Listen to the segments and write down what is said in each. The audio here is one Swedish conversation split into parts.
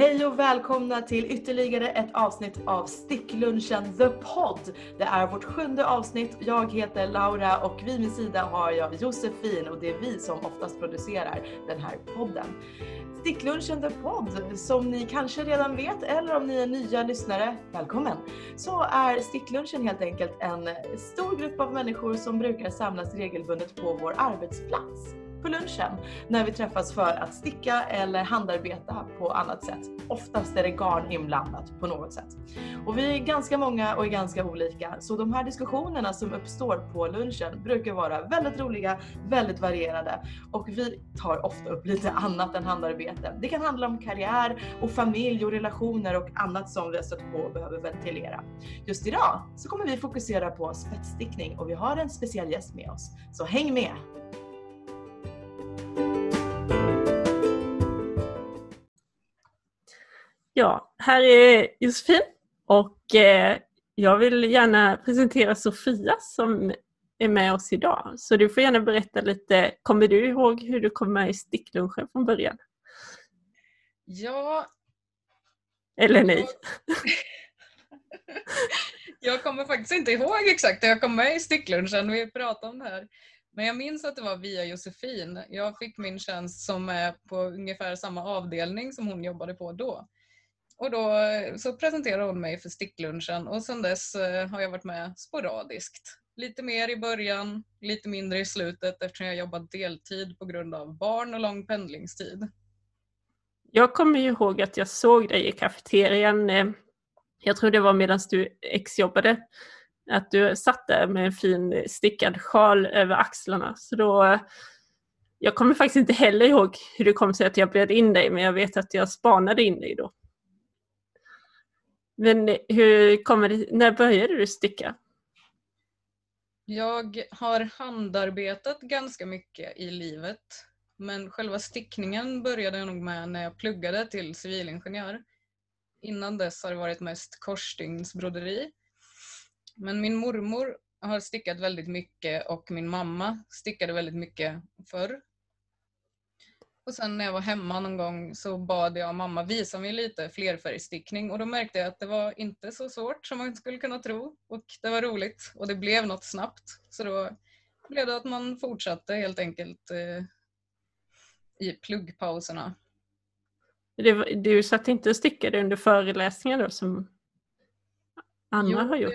Hej och välkomna till ytterligare ett avsnitt av Sticklunchen The Pod. Det är vårt sjunde avsnitt. Jag heter Laura och vid min sida har jag Josefin och det är vi som oftast producerar den här podden. Sticklunchen The Pod, som ni kanske redan vet eller om ni är nya lyssnare, välkommen! Så är Sticklunchen helt enkelt en stor grupp av människor som brukar samlas regelbundet på vår arbetsplats på lunchen när vi träffas för att sticka eller handarbeta på annat sätt. Oftast är det garn inblandat på något sätt. Och vi är ganska många och är ganska olika så de här diskussionerna som uppstår på lunchen brukar vara väldigt roliga, väldigt varierade och vi tar ofta upp lite annat än handarbete. Det kan handla om karriär och familj och relationer och annat som vi har stött på och behöver ventilera. Just idag så kommer vi fokusera på spetsstickning och vi har en speciell gäst med oss. Så häng med! Ja, här är Josefin och eh, jag vill gärna presentera Sofia som är med oss idag. Så du får gärna berätta lite, kommer du ihåg hur du kom med i sticklunchen från början? Ja. Eller nej? jag kommer faktiskt inte ihåg exakt hur jag kom med i sticklunchen, vi pratade om det här. Men jag minns att det var via Josefin. Jag fick min tjänst som är på ungefär samma avdelning som hon jobbade på då. Och då eh, så presenterade hon mig för sticklunchen och sedan dess eh, har jag varit med sporadiskt. Lite mer i början, lite mindre i slutet eftersom jag jobbat deltid på grund av barn och lång pendlingstid. Jag kommer ihåg att jag såg dig i kafeterian, jag tror det var medan du exjobbade, att du satt där med en fin stickad sjal över axlarna. Så då, jag kommer faktiskt inte heller ihåg hur det kom sig att jag bjöd in dig, men jag vet att jag spanade in dig då. Men hur kommer det, när började du sticka? Jag har handarbetat ganska mycket i livet. Men själva stickningen började jag nog med när jag pluggade till civilingenjör. Innan dess har det varit mest korsstygnsbroderi. Men min mormor har stickat väldigt mycket och min mamma stickade väldigt mycket förr. Och sen när jag var hemma någon gång så bad jag mamma visa mig lite flerfärgstickning och då märkte jag att det var inte så svårt som man skulle kunna tro. Och det var roligt och det blev något snabbt. Så då blev det att man fortsatte helt enkelt eh, i pluggpauserna. du satt inte och stickade under föreläsningar då som Anna jo, har gjort?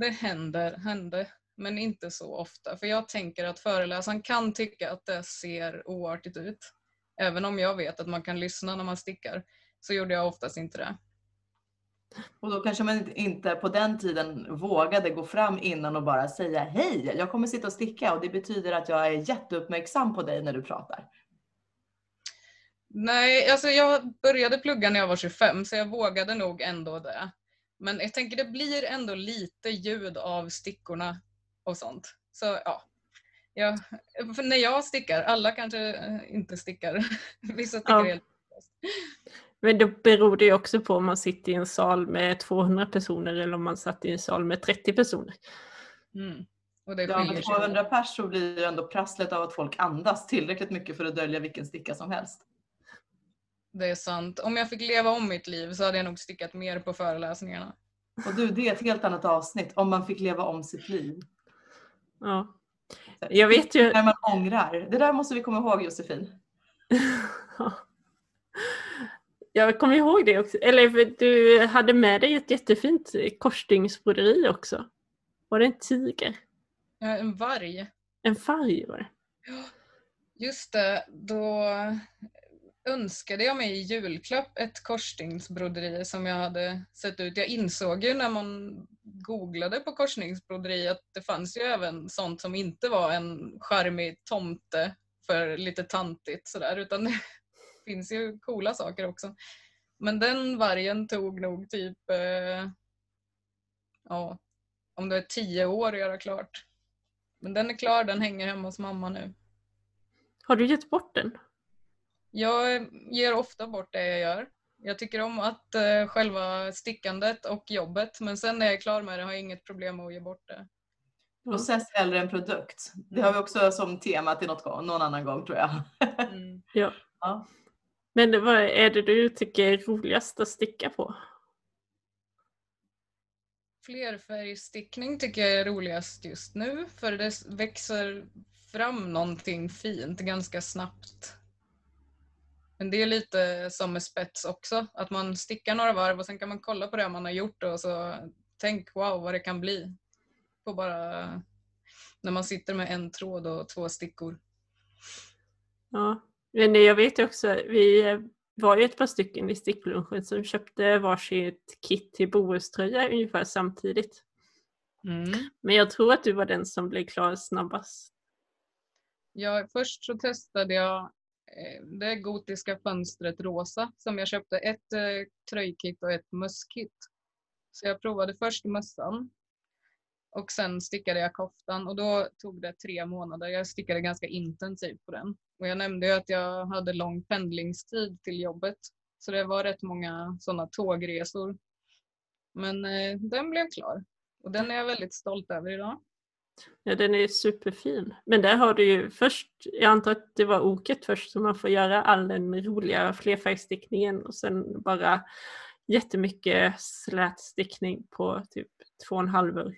Det, händer, hände, men inte så ofta. För jag tänker att föreläsaren kan tycka att det ser oartigt ut. Även om jag vet att man kan lyssna när man stickar så gjorde jag oftast inte det. Och då kanske man inte på den tiden vågade gå fram innan och bara säga hej, jag kommer sitta och sticka och det betyder att jag är jätteuppmärksam på dig när du pratar. Nej, alltså jag började plugga när jag var 25 så jag vågade nog ändå det. Men jag tänker det blir ändå lite ljud av stickorna och sånt. Så ja, Ja, när jag stickar, alla kanske eh, inte stickar. Vissa stickar ja. helt Men då beror det ju också på om man sitter i en sal med 200 personer eller om man satt i en sal med 30 personer. Mm. Och det ja, med 200 pers så blir det ändå prasslet av att folk andas tillräckligt mycket för att dölja vilken sticka som helst. Det är sant. Om jag fick leva om mitt liv så hade jag nog stickat mer på föreläsningarna. Och du, det är ett helt annat avsnitt. Om man fick leva om sitt liv. Ja. Jag vet ju... När man ångrar. Det där måste vi komma ihåg Josefin. Jag kommer ihåg det också. Eller du hade med dig ett jättefint korsstygnsbroderi också. Var det en tiger? Ja, en varg. En varg var det. Just det, då önskade jag mig i julklapp ett korsstygnsbroderi som jag hade sett ut. Jag insåg ju när man googlade på korsstygnsbroderi att det fanns ju även sånt som inte var en charmig tomte för lite tantigt sådär utan det finns ju coola saker också. Men den vargen tog nog typ, eh, ja, om det är tio år att göra klart. Men den är klar, den hänger hemma hos mamma nu. Har du gett bort den? Jag ger ofta bort det jag gör. Jag tycker om att uh, själva stickandet och jobbet men sen när jag är klar med det har jag inget problem med att ge bort det. Process hellre än produkt. Det har vi också som tema till något, någon annan gång tror jag. Mm. Ja. ja. Men vad är det du tycker är roligast att sticka på? Flerfärgstickning tycker jag är roligast just nu för det växer fram någonting fint ganska snabbt. Men det är lite som med spets också, att man stickar några varv och sen kan man kolla på det man har gjort och så tänk wow vad det kan bli. På bara när man sitter med en tråd och två stickor. Ja, men jag vet också, vi var ju ett par stycken i sticklunchen som köpte varsitt kit till bohuströja ungefär samtidigt. Mm. Men jag tror att du var den som blev klar snabbast. Ja, först så testade jag eh, Eh, det gotiska fönstret rosa som jag köpte ett eh, tröjkit och ett mösskit. Så jag provade först mössan och sen stickade jag koftan och då tog det tre månader. Jag stickade ganska intensivt på den. Och jag nämnde ju att jag hade lång pendlingstid till jobbet. Så det var rätt många sådana tågresor. Men eh, den blev klar. Och den är jag väldigt stolt över idag. Ja, den är superfin. Men där har du ju först, jag antar att det var oket först, så man får göra all den roliga flerfärgstickningen och sen bara jättemycket slätstickning på typ två och en halv.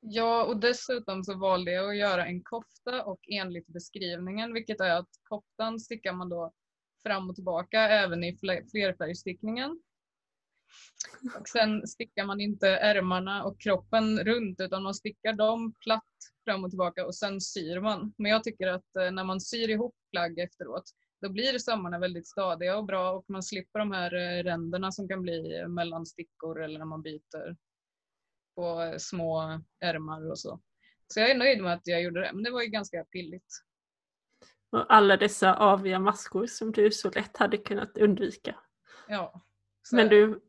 Ja, och dessutom så valde jag att göra en kofta och enligt beskrivningen, vilket är att koftan stickar man då fram och tillbaka även i flerfärgstickningen. Och sen stickar man inte ärmarna och kroppen runt utan man stickar dem platt fram och tillbaka och sen syr man. Men jag tycker att eh, när man syr ihop plagg efteråt då blir sömmarna väldigt stadiga och bra och man slipper de här eh, ränderna som kan bli mellan stickor eller när man byter på små ärmar och så. Så jag är nöjd med att jag gjorde det, men det var ju ganska pilligt. Och alla dessa aviga maskor som du så lätt hade kunnat undvika. Ja. Men du,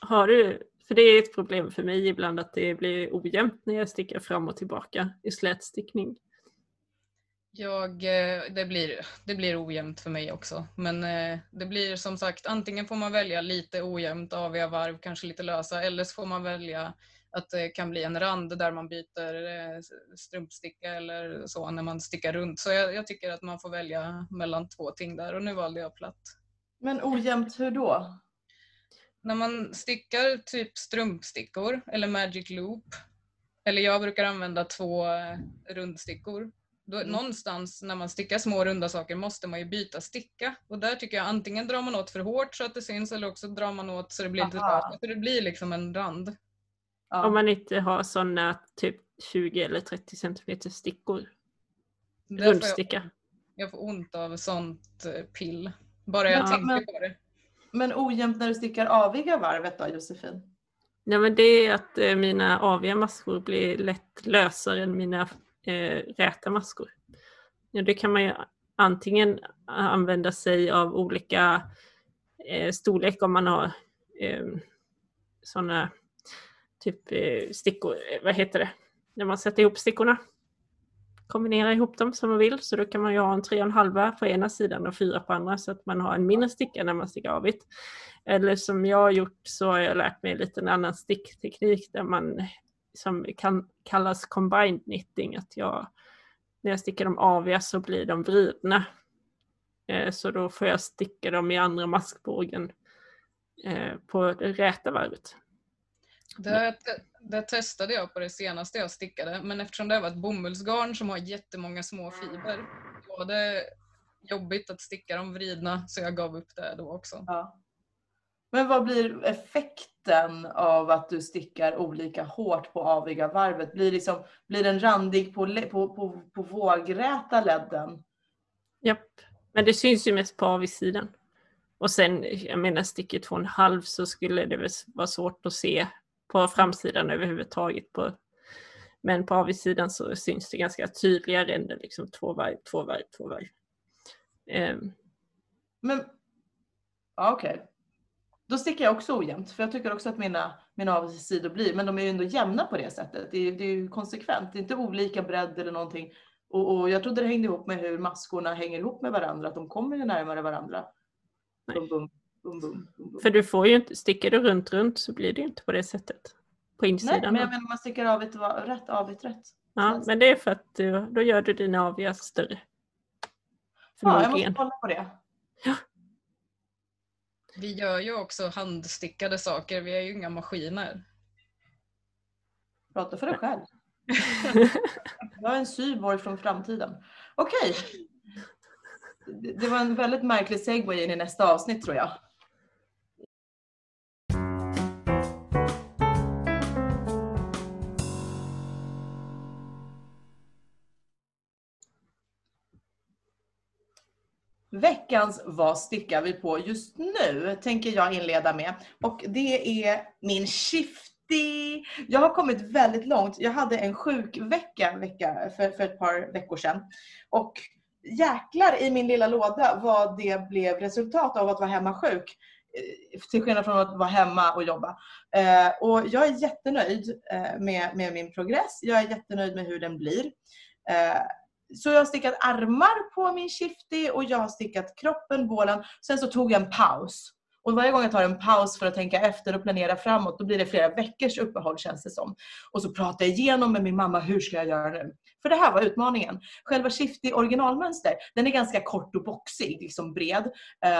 har du, för det är ett problem för mig ibland att det blir ojämnt när jag stickar fram och tillbaka i slätstickning. Jag, eh, det, blir, det blir ojämnt för mig också. Men eh, det blir som sagt, antingen får man välja lite ojämnt, aviga varv, kanske lite lösa, eller så får man välja att det kan bli en rand där man byter eh, strumpsticka eller så när man stickar runt. Så jag, jag, tycker att man får välja mellan två ting där och nu valde jag platt. Men ojämnt hur då? När man stickar typ strumpstickor eller magic loop eller jag brukar använda två eh, rundstickor. Då, mm. Någonstans när man stickar små runda saker måste man ju byta sticka och där tycker jag antingen drar man åt för hårt så att det syns eller också drar man åt så det blir rakt. Så det blir liksom en rand. Ja. Om man inte har sådana typ 20 eller 30 centimeter stickor. Rundsticka. Jag, jag, får ont av sånt eh, pill. Bara jag ja, tänker men, på det. Men ojämnt när du stickar aviga varvet då Josefin? Nej men det är att eh, mina aviga maskor blir lätt lösare än mina eh, räta maskor. Ja, det kan man ju antingen använda sig av olika eh, storlek om man har eh, sådana typ eh, stickor, eh, vad heter det, när man sätter ihop stickorna. Kombinera ihop dem som man vill, så då kan man ju ha en tre och en halva på ena sidan och fyra på andra så att man har en mindre sticka när man stickar avigt. Eller som jag har gjort så har jag lärt mig lite en annan stickteknik där man som kan kallas combined knitting, att jag när jag sticker dem aviga så blir de vridna. Eh, så då får jag sticka dem i andra maskbågen eh, på det räta varvet. Det, det, testade jag på det senaste jag stickade men eftersom det var ett bomullsgarn som har jättemånga små fiber var det jobbigt att sticka dem vridna så jag gav upp det då också. Ja. Men vad blir effekten av att du stickar olika hårt på aviga varvet? Blir, liksom, blir den randig på, på, på, på vågräta ledden? Japp, men det syns ju mest på avigsidan. Och sen, jag menar sticker två och en halv så skulle det väl vara svårt att se på framsidan överhuvudtaget. På, men på avsidan så syns det ganska tydliga ränder, liksom två varv, två varv, två varv. Um. Men, ja, okej. Okay. Då sticker jag också ojämnt, för jag tycker också att mina, mina avsidor blir, men de är ju ändå jämna på det sättet. Det är, det är ju konsekvent, det är inte olika bredd eller någonting. Och, och, jag trodde det hängde ihop med hur maskorna hänger ihop med varandra, att de kommer ju närmare varandra. Bum. Bum, bum, bum, För du får ju inte, sticker du runt runt så blir det ju inte på det sättet. På insidan. Nej, men jag menar man stickar av ett rätt, av ett rätt. Ja, men det är för att du, då gör du dina aviga större. Ja, jag måste kolla på det. Ja. Vi gör ju också handstickade saker, vi är ju inga maskiner. Prata för dig själv. Jag är en syborg från framtiden. Okej. Det- Det var en väldigt märklig segway in i nästa avsnitt tror jag. Veckans Vad stickar vi på just nu tänker jag inleda med. Och det är min Shifty. Jag har kommit väldigt långt. Jag hade en sjuk vecka, vecka för, för ett par veckor sedan. Och jäklar i min lilla låda vad det blev resultat av att vara hemma sjuk. Eh, till skillnad från att vara hemma och jobba. Eh, och jag är jättenöjd eh, med, med min progress. Jag är jättenöjd med hur den blir. Eh, så jag har stickat armar på min shifty och jag har stickat kroppen, bålen. Sen så tog jag en paus. Och varje gång jag tar en paus för att tänka efter och planera framåt, då blir det flera veckors uppehåll känns det som. Och så pratar jag igenom med min mamma, hur ska jag göra nu? För det här var utmaningen. Själva Shifty originalmönster, den är ganska kort och boxig, liksom bred.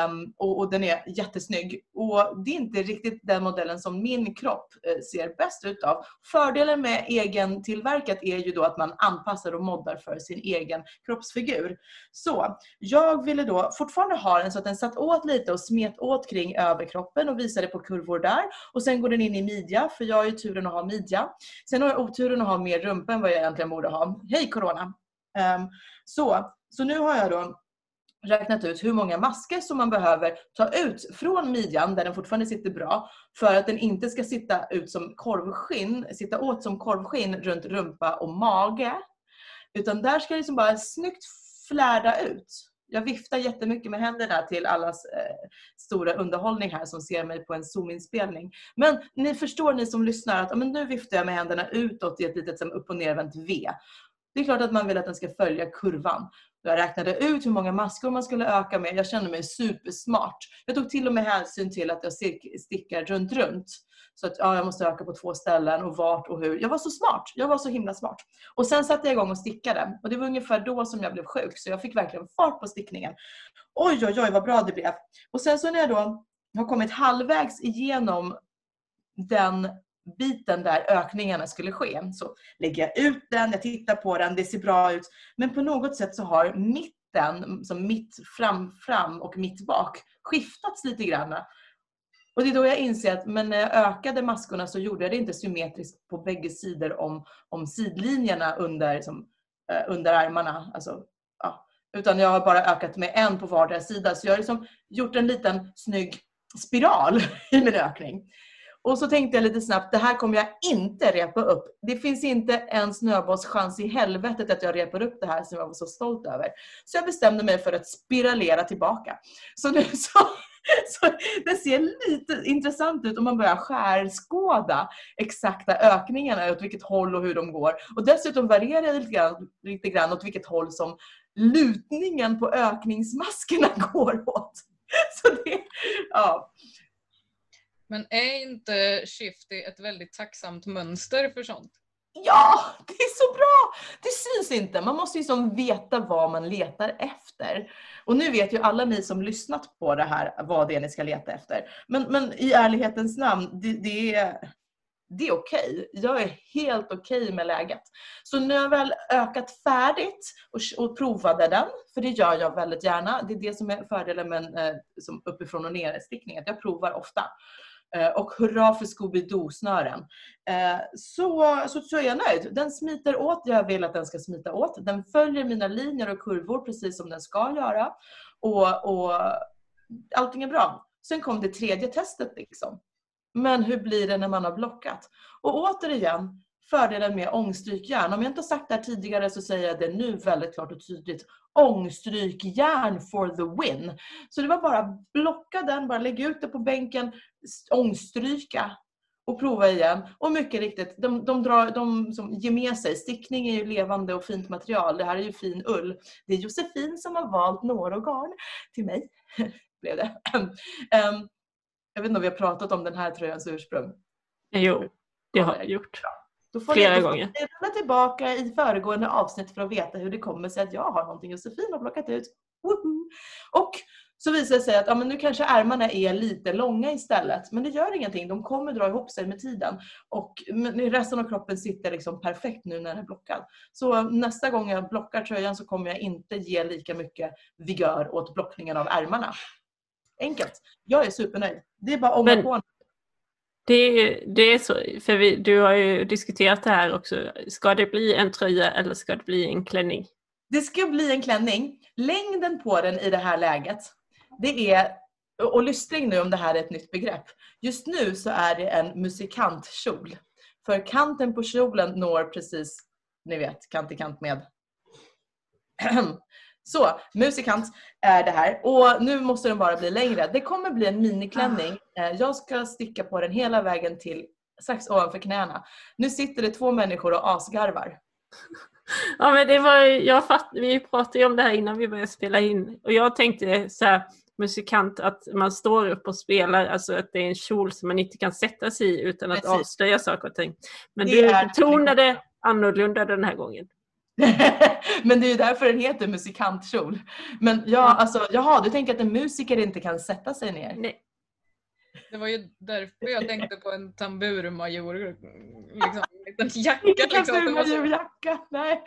Um, och, och den är jättesnygg. Och det är inte riktigt den modellen som min kropp eh, ser bäst ut av. Fördelen med egen tillverkat är ju då att man anpassar och moddar för sin egen kroppsfigur. Så jag ville då fortfarande ha den så att den satt åt lite och smet åt kring överkroppen och visade på kurvor där. Och sen går den in i midja, för jag har ju turen att ha midja. Sen har jag oturen att ha mer rumpa än vad jag egentligen borde ha. Hej corona! Ehm, så, så nu har jag då räknat ut hur många masker som man behöver ta ut från midjan, där den fortfarande sitter bra, för att den inte ska sitta ut som korvskinn, sitta åt som korvskinn runt rumpa och mage. Utan där ska det liksom bara snyggt flärda ut. Jag viftar jättemycket med händerna till allas eh, stora underhållning här som ser mig på en Zoom-inspelning. Men ni förstår ni som lyssnar att men nu viftar jag med händerna utåt i ett litet som upp och nervänt V. Det är klart att man vill att den ska följa kurvan. Jag räknade ut hur många maskor man skulle öka med. Jag kände mig supersmart. Jag tog till och med hänsyn till att jag stickar runt, runt. Så att ja, jag måste öka på två ställen och vart och hur. Jag var så smart. Jag var så himla smart. Och sen satte jag igång och stickade. Och det var ungefär då som jag blev sjuk. Så jag fick verkligen fart på stickningen. Oj, oj, oj vad bra det blev. Och sen så när jag då har kommit halvvägs igenom den biten där ökningarna skulle ske. Så lägger jag ut den, jag tittar på den, det ser bra ut. Men på något sätt så har mitten, som mitt fram, fram och mitt bak, skiftats lite grann. Och det är då jag inser att men när jag ökade maskorna så gjorde jag det inte symmetriskt på bägge sidor om, om sidlinjerna under, som, eh, under armarna. Alltså, ja. Utan jag har bara ökat med en på vardera sida. Så jag har liksom gjort en liten snygg spiral i min ökning. Och så tänkte jag lite snabbt, det här kommer jag inte repa upp. Det finns inte en snöbollschans i helvetet att jag repar upp det här som jag var så stolt över. Så jag bestämde mig för att spiralera tillbaka. Så nu så, så det ser lite intressant ut om man börjar skärskåda exakta ökningarna, åt vilket håll och hur de går. Och dessutom varierar det lite grann, lite grann åt vilket håll som lutningen på ökningsmaskerna går åt. Så det, ja. Men är inte Shifty ett väldigt tacksamt mönster för sånt? Ja, det är så bra! Det syns inte. Man måste ju som veta vad man letar efter. Och nu vet ju alla ni som lyssnat på det här vad det är ni ska leta efter. Men, men i ärlighetens namn, det, det är, det är okej. Jag är helt okej med läget. Så när jag väl ökat färdigt och, och provade den, för det gör jag väldigt gärna. Det är det som är fördelen med en eh, som uppifrån och ner stickning, att jag provar ofta. Eh, och hurra för Scooby-Doo-snören. Eh, så, så, så är jag nöjd. Den smiter åt det jag vill att den ska smita åt. Den följer mina linjer och kurvor precis som den ska göra. Och, och allting är bra. Sen kom det tredje testet. liksom. Men hur blir det när man har blockat? Och återigen, fördelen med ångstrykjärn. Om jag inte har sagt det här tidigare så säger jag det nu väldigt klart och tydligt. Ångstrykjärn for the win. Så det var bara blocka den, bara lägga ut det på bänken, ångstryka och prova igen. Och mycket riktigt, de, de, drar, de som ger med sig. Stickning är ju levande och fint material. Det här är ju fin ull. Det är Josefin som har valt några garn till mig. blev det. Jag vet inte om vi har pratat om den här tröjans ursprung. Jo, det har jag gjort. Då får Flera ni, gånger. rulla tillbaka i föregående avsnitt för att veta hur det kommer sig att jag har någonting Josefin har plockat ut. Woho! Och Så visar det sig att ja, men nu kanske ärmarna är lite långa istället. Men det gör ingenting, de kommer dra ihop sig med tiden. Och resten av kroppen sitter liksom perfekt nu när den är blockad. Så nästa gång jag blockar tröjan så kommer jag inte ge lika mycket vigör åt blockningen av ärmarna. Enkelt. Jag är supernöjd. Det är bara om men... på det är, det är så, för vi, du har ju diskuterat det här också. Ska det bli en tröja eller ska det bli en klänning? Det ska bli en klänning. Längden på den i det här läget, det är, och lystring nu om det här är ett nytt begrepp. Just nu så är det en musikantkjol. För kanten på kjolen når precis, ni vet, kant i kant med Så, musikant är det här. Och nu måste den bara bli längre. Det kommer bli en miniklänning. Eh, jag ska sticka på den hela vägen till strax ovanför knäna. Nu sitter det två människor och asgarvar. Ja men det var jag fatt, vi pratade ju om det här innan vi började spela in och jag tänkte så här, musikant att man står upp och spelar, alltså att det är en kjol som man inte kan sätta sig i utan att Precis. avslöja saker och ting. Men det du betonade annorlunda den här gången. men det är ju därför den heter musikantkjol. Men ja, alltså, jaha, du tänker att en musiker inte kan sätta sig ner? Nej. Det var ju därför jag tänkte på en tamburmajor, liksom, en jacka. Liksom. Tamburmajorjacka, nej.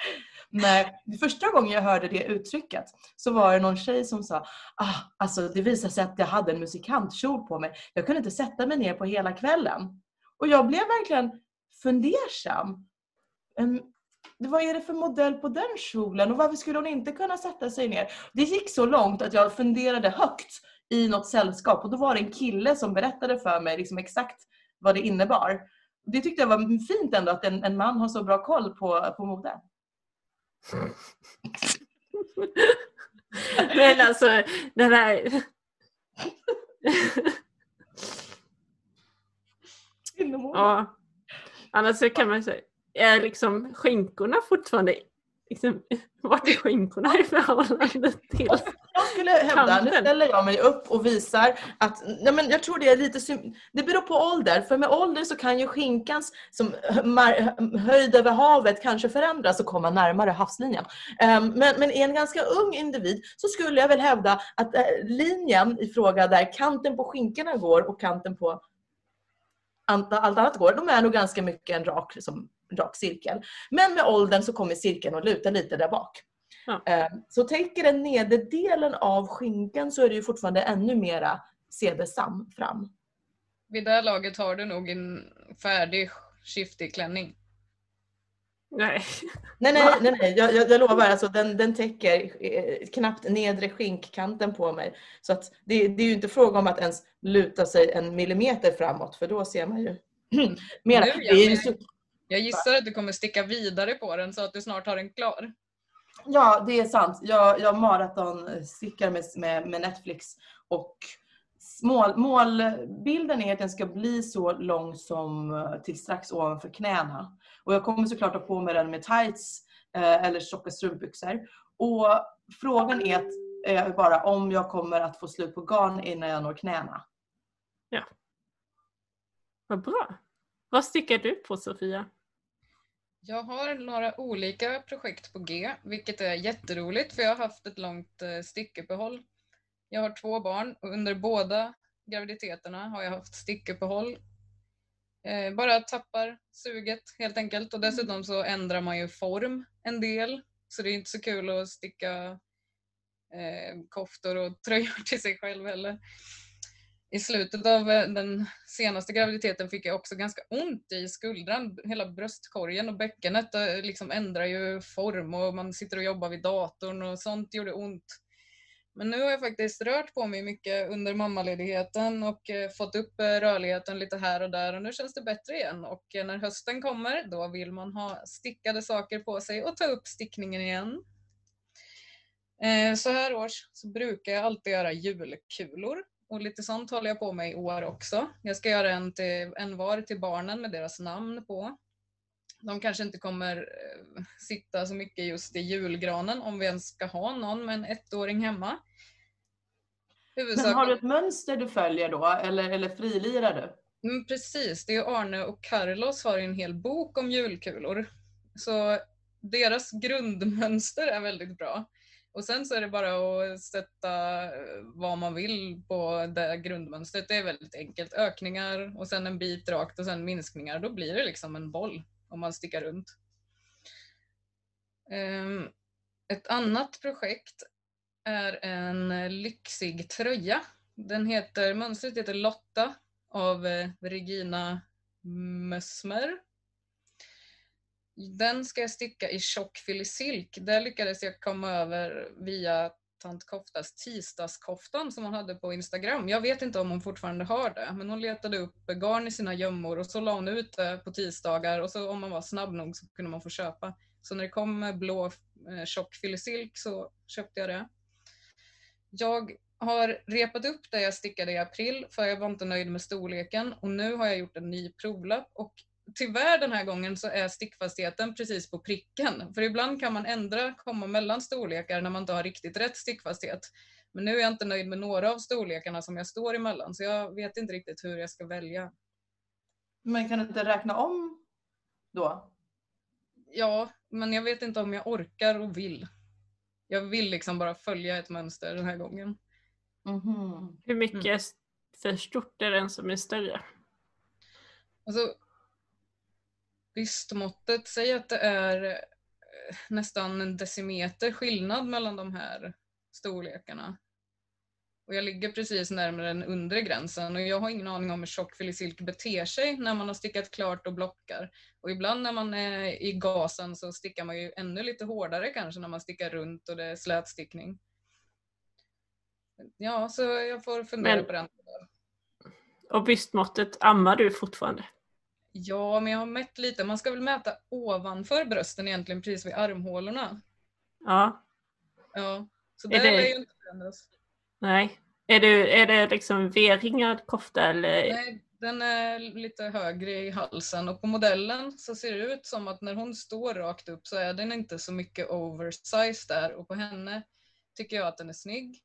nej. Första gången jag hörde det uttrycket så var det någon tjej som sa, ah, alltså det visade sig att jag hade en musikantkjol på mig. Jag kunde inte sätta mig ner på hela kvällen. Och jag blev verkligen fundersam. En vad är det för modell på den kjolen och varför skulle hon inte kunna sätta sig ner? Det gick så långt att jag funderade högt i något sällskap och då var det en kille som berättade för mig liksom exakt vad det innebar. Det tyckte jag var fint ändå att en, en man har så bra koll på, på mode. Men alltså den här... ja. Annars så kan man säga är liksom skinkorna fortfarande Liksom, vart är skinkorna i förhållande till Jag skulle hävda, nu ställer jag mig upp och visar att ja, men jag tror det är lite det beror på ålder. För med ålder så kan ju skinkans som höjd över havet kanske förändras och komma närmare havslinjen. Um, men, men i en ganska ung individ så skulle jag väl hävda att äh, linjen i fråga där kanten på skinkorna går och kanten på allt annat går, de är nog ganska mycket en rak liksom, rak cirkel. Men med åldern så kommer cirkeln att luta lite där bak. Ja. Eh, så täcker den nederdelen av skinkan så är det ju fortfarande ännu mera sedesam fram. Vid det här laget har du nog en färdig skiftig klänning. Nej. Nej, nej, nej, nej. Jag, jag, jag lovar. Alltså, den, den täcker eh, knappt nedre skinkkanten på mig. Så att det, det är ju inte fråga om att ens luta sig en millimeter framåt för då ser man ju mera. Nu, ja, jag gissar att du kommer sticka vidare på den så att du snart har den klar. Ja, det är sant. Jag, jag maratonstickar med, med, med Netflix och mål, målbilden är att den ska bli så lång som eh, till strax ovanför knäna. Och jag kommer såklart ha på mig den med tights eh, eller tjocka strumpbyxor. Och frågan är, att, är bara om jag kommer att få slut på garn innan jag når knäna. Ja. Vad bra. Vad stickar du på Sofia? Jag har några olika projekt på G, vilket är jätteroligt för jag har haft ett långt eh, stickuppehåll. Jag har två barn och under båda graviditeterna har jag haft stickuppehåll. Eh, bara tappar suget helt enkelt och dessutom så ändrar man ju form en del så det är inte så kul att sticka eh, koftor och tröjor till sig själv heller i slutet av eh, den senaste graviditeten fick jag också ganska ont i skuldran. Hela bröstkorgen och bäckenet eh, liksom ändrar ju form och man sitter och jobbar vid datorn och sånt gjorde ont. Men nu har jag faktiskt rört på mig mycket under mammaledigheten och eh, fått upp rörligheten lite här och där och nu känns det bättre igen. Och när hösten kommer då vill man ha stickade saker på sig och ta upp stickningen igen. Så här års så brukar jag alltid göra julkulor och lite sånt håller jag på med i år också. Jag ska göra en, till, en var till barnen med deras namn på. De kanske inte kommer eh, sitta så mycket just i julgranen om vi ens ska ha någon med en ettåring hemma. Huvudsak... Men har du ett mönster du följer då eller, eller frilirar du? Mm, precis, det är Arne och Carlos har en hel bok om julkulor. Så deras grundmönster är väldigt bra. Och sen så är det bara att sätta eh, vad man vill på det grundmönstret. Det är väldigt enkelt. Ökningar och sen en bit rakt och sen minskningar. Då blir det liksom en boll om man stickar runt. Ehm, ett annat projekt är en lyxig tröja. Den heter, mönstret heter Lotta av eh, Regina Mössmer. Den ska jag sticka i tjock silk. Där lyckades jag komma över via tant Koftas tisdagskoftan som hon hade på Instagram. Jag vet inte om hon fortfarande har det, men hon letade upp garn i sina gömmor och så la hon ut det på tisdagar och så om man var snabb nog så kunde man få köpa. Så när det kom blå eh, tjock silk så köpte jag det. Jag har repat upp det jag stickade i april för jag var inte nöjd med storleken och nu har jag gjort en ny provlapp och tyvärr den här gången så är stickfastheten precis på pricken. För ibland kan man ändra, komma mellan storlekar när man inte har riktigt rätt stickfasthet. Men nu är jag inte nöjd med några av storlekarna som jag står emellan så jag vet inte riktigt hur jag ska välja. Men kan du inte räkna om då? Ja, men jag vet inte om jag orkar och vill. Jag vill liksom bara följa ett mönster den här gången. Mm -hmm. Hur mycket mm. för stort är den som är större? Alltså, Bystmåttet, säg att det är eh, nästan en decimeter skillnad mellan de här storlekarna. Och jag ligger precis närmare den undre gränsen och jag har ingen aning om hur tjock silk beter sig när man har stickat klart och blockar. Och ibland när man är i gasen så stickar man ju ännu lite hårdare kanske när man stickar runt och det är slätstickning. Ja, så jag får fundera Men, på den. Och bystmåttet, ammar du fortfarande? Ja, men jag har mätt lite. Man ska väl mäta ovanför brösten egentligen, precis vid armhålorna. Ja. Ja, så där är det... ju inte förändras. Nej. Är det, är det liksom V-ringad kofta eller? Nej, den är lite högre i halsen och på modellen så ser det ut som att när hon står rakt upp så är den inte så mycket oversized där och på henne tycker jag att den är snygg.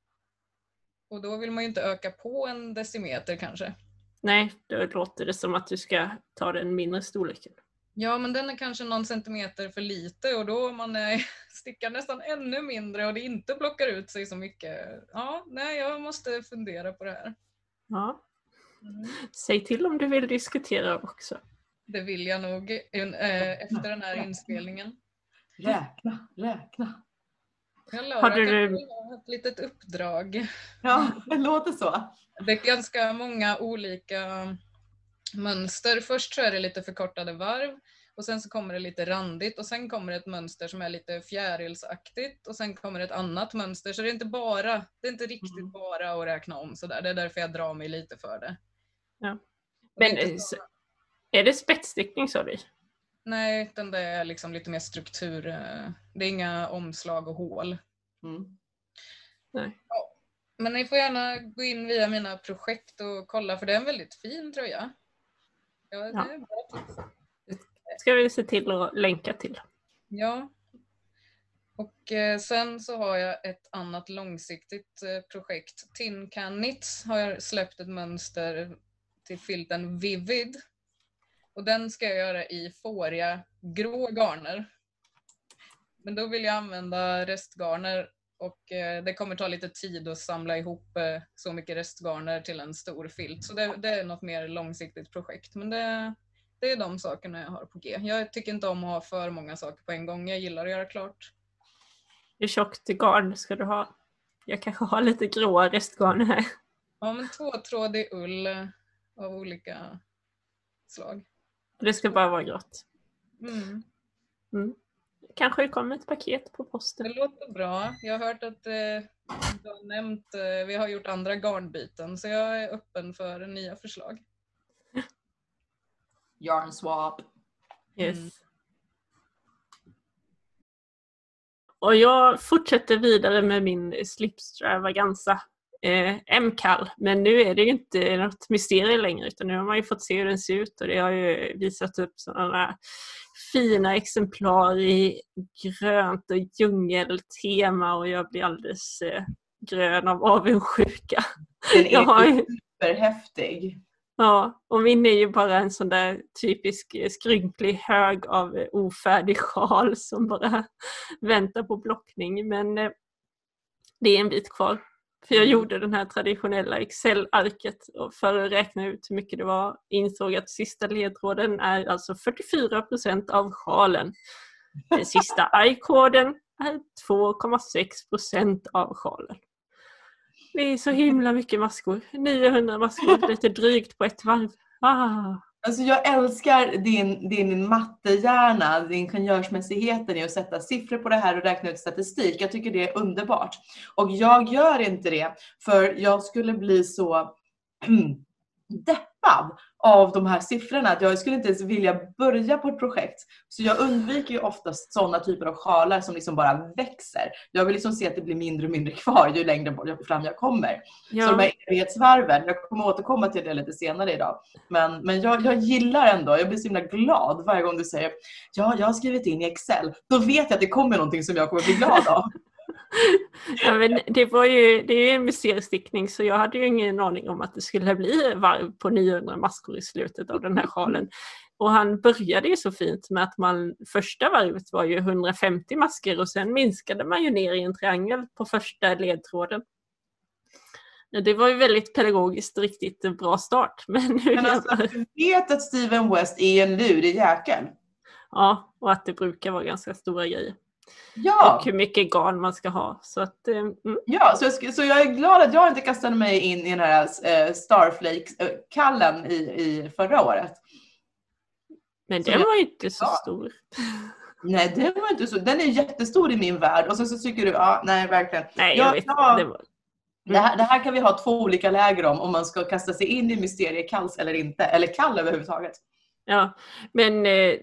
Och då vill man ju inte öka på en decimeter kanske. Nej, då låter det som att du ska ta den mindre storleken. Ja, men den är kanske någon centimeter för lite och då man stickar nästan ännu mindre och det inte plockar ut sig så mycket. Ja, nej, jag måste fundera på det här. Ja. Mm. Säg till om du vill diskutera också. Det vill jag nog äh, efter den här inspelningen. Räkna, räkna. Ja, Laura, har du ett litet uppdrag? Ja, det låter så. Det är ganska många olika mönster. Först så är det lite förkortade varv och sen så kommer det lite randigt och sen kommer ett mönster som är lite fjärilsaktigt och sen kommer ett annat mönster. Så det är inte bara, det är inte riktigt mm. bara att räkna om sådär. Det är därför jag drar mig lite för det. Ja. Men det är, så... är det spetsstickning sa du? Nej, utan det är liksom lite mer struktur. Eh, det är inga omslag och hål. Mm. Nej. Ja. Men ni får gärna gå in via mina projekt och kolla för det är en väldigt fin tröja. Ja, det ja. är bra tips. ska vi se till att länka till. Ja. Och eh, sen så har jag ett annat långsiktigt eh, projekt. Tin Can Knits har släppt ett mönster till filten Vivid och den ska jag göra i fåriga grå garner. Men då vill jag använda restgarner och eh, det kommer ta lite tid att samla ihop eh, så mycket restgarner till en stor filt. Så det, det är något mer långsiktigt projekt. Men det, det är de sakerna jag har på G. Jag tycker inte om att ha för många saker på en gång. Jag gillar att göra klart. Hur tjockt garn ska du ha? Jag kanske har lite gråa restgarn här. Ja, men tvåtrådig ull av olika slag. Det ska bara vara grått. Mm. Mm. Kanske det kommer ett paket på posten. Det låter bra. Jag har hört att eh, du har nämnt, eh, vi har gjort andra garnbyten så jag är öppen för nya förslag. Yarn swap. Yes. Mm. Och jag fortsätter vidare med min slipstravaganza eh, M-kall. Men nu är det ju inte något mysterium längre utan nu har man ju fått se hur den ser ut och det har ju visat upp sådana fina exemplar i grönt och djungeltema och jag blir alldeles eh, grön av avundsjuka. Den är har... superhäftig. Ja, och min är ju bara en sån där typisk eh, skrynklig hög av eh, ofärdig sjal som bara väntar på blockning. Men eh, Det är en bit kvar. För jag gjorde den här traditionella Excel-arket för att räkna ut hur mycket det var insåg att sista ledtråden är alltså 44 procent av sjalen. Den sista i-koden är 2,6 procent av sjalen. Det är så himla mycket maskor. 900 maskor, lite drygt på ett varv. Ah. Alltså jag älskar din, din mattehjärna, din ingenjörsmässigheten i att sätta siffror på det här och räkna ut statistik. Jag tycker det är underbart. Och jag gör inte det för jag skulle bli så deppad av de här siffrorna att jag skulle inte ens vilja börja på ett projekt. Så jag undviker ju oftast sådana typer av sjalar som liksom bara växer. Jag vill liksom se att det blir mindre och mindre kvar ju längre fram jag kommer. Så de Ja, här evighetsvarven, jag kommer återkomma till det lite senare idag. Men, men jag, jag gillar ändå, jag blir så himla glad varje gång du säger ja, jag har skrivit in i Excel. Då vet jag att det kommer någonting som jag kommer bli glad av. ja, men det, var ju, det är ju en museerstickning så jag hade ju ingen aning om att det skulle bli varv på 900 maskor i slutet av den här sjalen. Och han började ju så fint med att man första varvet var ju 150 masker och sen minskade man ju ner i en triangel på första ledtråden. Det var ju väldigt pedagogiskt riktigt bra start. Men nu Men alltså, du vet att Steven West är en lurig jäkel. Ja, och att det brukar vara ganska stora grejer. Ja, Och hur mycket garn man ska ha. Så att, eh, mm. ja så, jag, så jag är glad att jag inte kastade mig in i den här eh, Starflake-kallen i, i förra året. Men den jag- var inte så Ja. stor. Nej, den var inte så. Den är jättestor i min värld. Och så, så tycker du, ja, nej verkligen. Nej, Ja, jag vet ja. det var, Det här, det här kan vi ha två olika läger om, om man ska kasta sig in i mysteriekalls eller inte. Eller kall överhuvudtaget. Ja, men eh,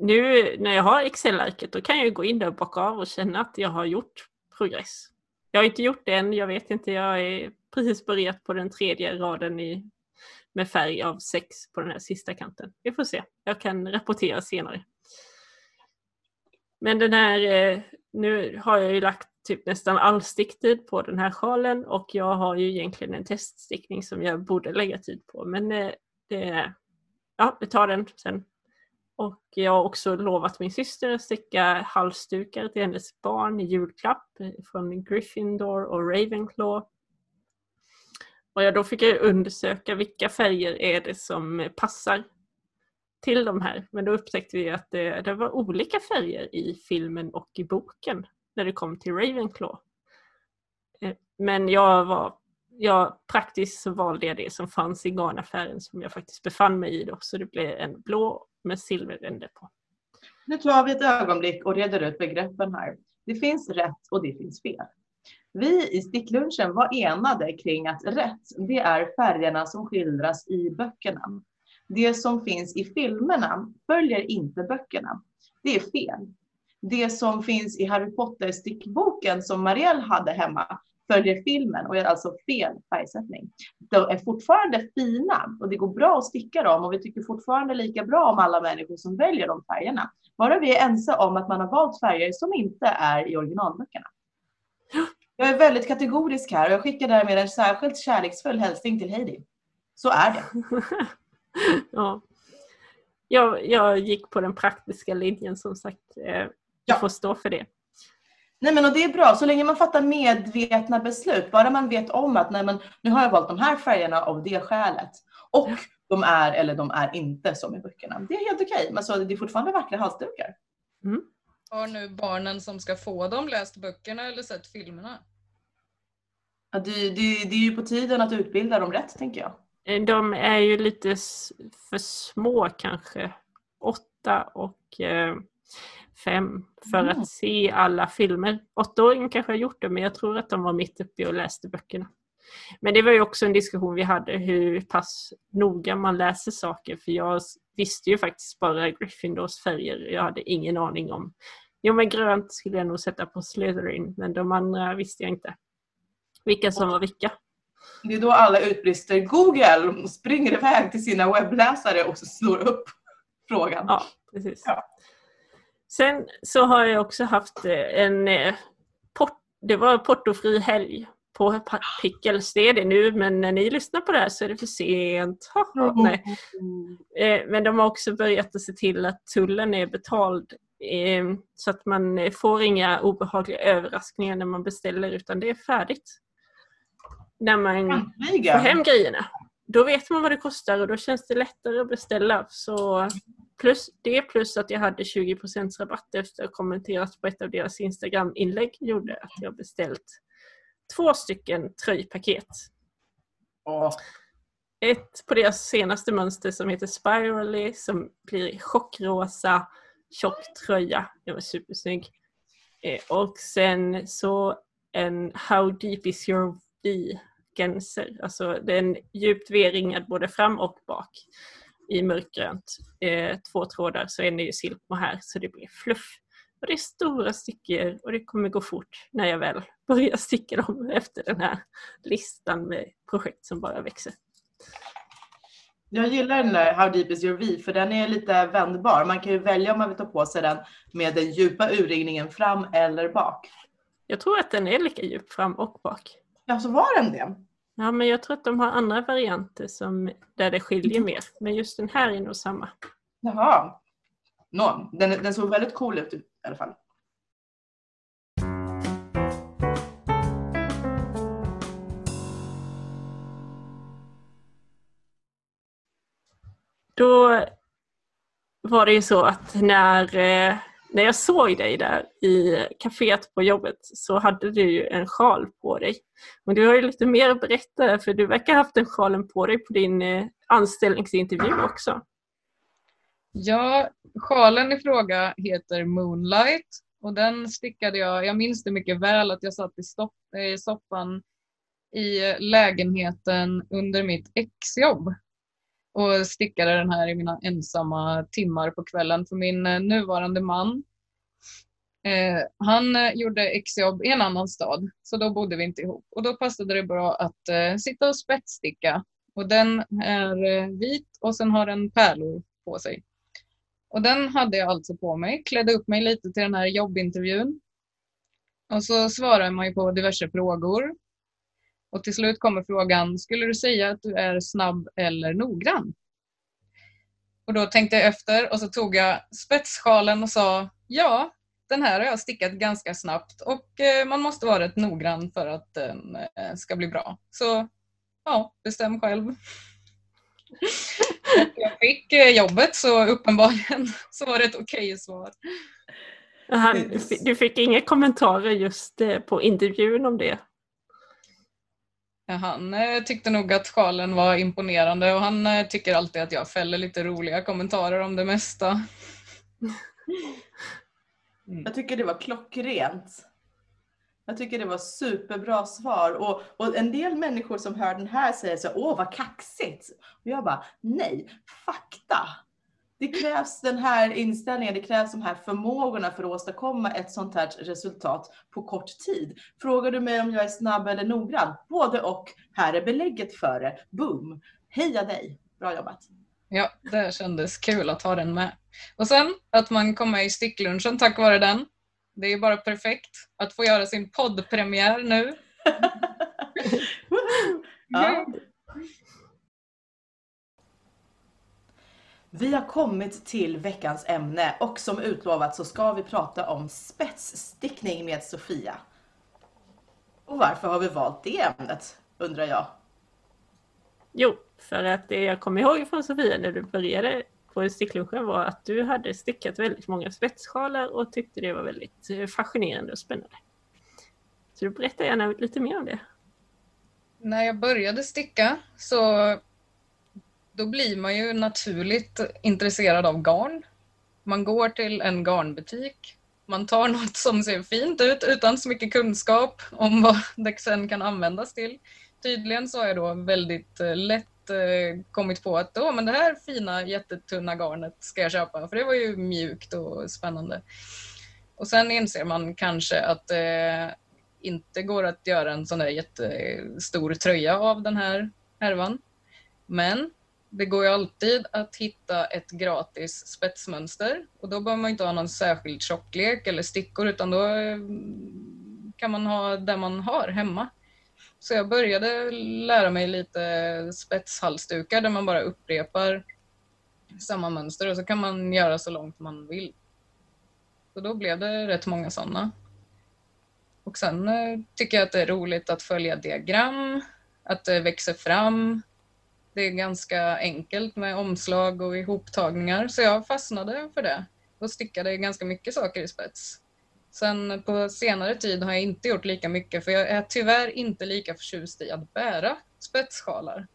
nu när jag har Excel-arket då kan jag ju gå in där och bocka av och känna att jag har gjort progress. Jag har inte gjort det än, jag vet inte, jag är precis börjat på den tredje raden i, med färg av sex på den här sista kanten. Vi får se, jag kan rapportera senare. Men den här, eh, nu har jag ju lagt typ nästan all sticktid på den här sjalen och jag har ju egentligen en teststickning som jag borde lägga tid på. Men eh, det, ja, vi tar den sen. Och jag har också lovat min syster att sticka halsdukar till hennes barn i julklapp från Gryffindor och Ravenclaw. Och jag, då fick jag undersöka vilka färger är det som passar till de här. Men då upptäckte vi att det, det var olika färger i filmen och i boken när det kom till Ravenclaw. Eh, men jag var jag, praktiskt så valde jag det som fanns i garnaffären som jag faktiskt befann mig i då. Så det blev en blå med silverränder på. Nu tar vi ett ögonblick och reder ut begreppen här. Det finns rätt och det finns fel. Vi i sticklunchen var enade kring att rätt, det är färgerna som skildras i böckerna. Det som finns i filmerna följer inte böckerna. Det är fel. Det som finns i Harry Potter-stickboken som Marielle hade hemma följer filmen och är alltså fel färgsättning. De är fortfarande fina och det går bra att sticka dem och vi tycker fortfarande lika bra om alla människor som väljer de färgerna. Bara vi är ense om att man har valt färger som inte är i originalböckerna. Jag är väldigt kategorisk här och jag skickar därmed en särskilt kärleksfull hälsning till Heidi. Så är det. ja. jag, jag gick på den praktiska linjen som sagt. Eh, Ja. Jag får stå för det. Nej men och det är bra, så länge man fattar medvetna beslut. Bara man vet om att nej, men, nu har jag valt de här färgerna av det skälet. Och de är eller de är inte som i böckerna. Det är helt okej, men så det är fortfarande vackra halsdukar. Har nu barnen som ska få dem läst böckerna eller sett filmerna? Ja, det, det, det är ju på tiden att utbilda dem rätt, tänker jag. Eh, De är ju lite för små kanske. Åtta och eh, fem för Mm. att se alla filmer. Åttaåringen kanske har gjort det men jag tror att de var mitt uppe och läste böckerna. Men det var ju också en diskussion vi hade hur pass noga man läser saker för jag visste ju faktiskt bara Gryffindors färger. Jag hade ingen aning om. Jo men grönt skulle jag nog sätta på Slytherin men de andra visste jag inte. Vilka som var vilka. Det är då alla utbrister Google springer iväg till sina webbläsare och slår upp frågan. Ja, precis. Ja. Sen så har jag också haft eh, en eh, port, det var portofri helg på Pickles, det är det nu, men när ni lyssnar på det här så är det för sent. Nej. Eh, men de har också börjat att se till att tullen är betald så att man får inga obehagliga överraskningar när man beställer utan det är färdigt. När man får hem grejerna. Då vet man vad det kostar och då känns det lättare att beställa. Så plus, det plus att jag hade 20 rabatt efter att ha kommenterat på ett av deras Instagram-inlägg gjorde att jag beställt två stycken tröjpaket. Åh. Ett på deras senaste mönster som heter Spirally som blir chockrosa, tjock tröja. Den var supersnygg. Eh, och sen så en How deep is your V-genser. Alltså den djupt V-ringad både fram och bak i mörkgrönt. Eh, två trådar så en är ju silkmohair så det blir fluff. Och det är stora stickor och det kommer gå fort när jag väl börjar sticka dem efter den här listan med projekt som bara växer. Jag gillar den där How deep is your V för den är lite vändbar. Man kan ju välja om man vill ta på sig den med den djupa urringningen fram eller bak. Jag tror att den är lika djup fram och bak. Ja, så var den det? Ja, men jag tror att de har andra varianter som, där det skiljer mer. Men just den här är nog samma. Jaha. No, den, den såg väldigt cool ut i alla fall. Då var det ju så att när, eh, när jag såg dig där i kaféet på jobbet så hade du ju en sjal på dig. Men du har ju lite mer att berätta för du verkar ha haft den sjalen på dig på din eh, anställningsintervju också. Ja, sjalen i fråga heter Moonlight och den stickade jag, jag minns det mycket väl att jag satt i, stopp, eh, i soffan i lägenheten under mitt exjobb och stickade den här i mina ensamma timmar på kvällen för min eh, nuvarande man. Eh, han eh, gjorde exjobb i en annan stad så då bodde vi inte ihop och då passade det bra att eh, sitta och spetssticka och den är eh, vit och sen har den pärlor på sig. Och den hade jag alltså på mig, klädde upp mig lite till den här jobbintervjun. Och så svarar man ju på diverse frågor. Och till slut kommer frågan, skulle du säga att du är snabb eller noggrann? Och då tänkte jag efter och så tog jag spetssjalen och sa, ja, den här har jag stickat ganska snabbt och eh, man måste vara rätt noggrann för att den eh, ska bli bra. Så ja, bestäm själv. jag fick eh, jobbet så uppenbarligen så var det ett okej okay svar. Han, du fick inga kommentarer just på intervjun om det? Han eh, tyckte nog att sjalen var imponerande och han eh, tycker alltid att jag fäller lite roliga kommentarer om det mesta. Mm. Jag tycker det var klockrent. Jag tycker det var superbra svar. Och, och en del människor som hör den här säger så åh vad kaxigt. Och jag bara, nej, fakta. Det krävs den här inställningen, det krävs de här förmågorna för att åstadkomma ett sånt här resultat på kort tid. Frågar du mig om jag är snabb eller noggrann? Både och. Här är belägget för det. Boom! Heja dig! Bra jobbat! Ja, det kändes kul att ha den med. Och sen att man kom med i sticklunchen tack vare den. Det är bara perfekt att få göra sin poddpremiär nu. ja. Vi har kommit till veckans ämne och som utlovat så ska vi prata om spetsstickning med Sofia. Och varför har vi valt det ämnet, undrar jag? Jo, för att det jag kommer ihåg från Sofia när du började på sticklunchen var att du hade stickat väldigt många spetssjalar och tyckte det var väldigt eh, fascinerande och spännande. Så du berättar gärna lite mer om det. När jag började sticka så då blir man ju naturligt intresserad av garn. Man går till en garnbutik, man tar något som ser fint ut utan så mycket kunskap om vad det sen kan användas till. Tydligen så har jag då väldigt eh, lätt eh, kommit på att oh, men det här fina jättetunna garnet ska jag köpa för det var ju mjukt och spännande. Och sen inser man kanske att det inte går att göra en sån där jättestor tröja av den här härvan. Men det går ju alltid att hitta ett gratis spetsmönster och då behöver man inte ha någon särskild tjocklek eller stickor utan då eh, kan man ha det man har hemma. Så jag började lära mig lite spetshalsdukar där man bara upprepar samma mönster och så kan man göra så långt man vill. Så då blev det rätt många sådana. Och sen eh, tycker jag att det är roligt att följa diagram, att det växer fram. Det är ganska enkelt med omslag och ihoptagningar så jag fastnade för det och stickade ganska mycket saker i spets. Sen på senare tid har jag inte gjort lika mycket för jag är tyvärr inte lika förtjust i att bära spetssjalar.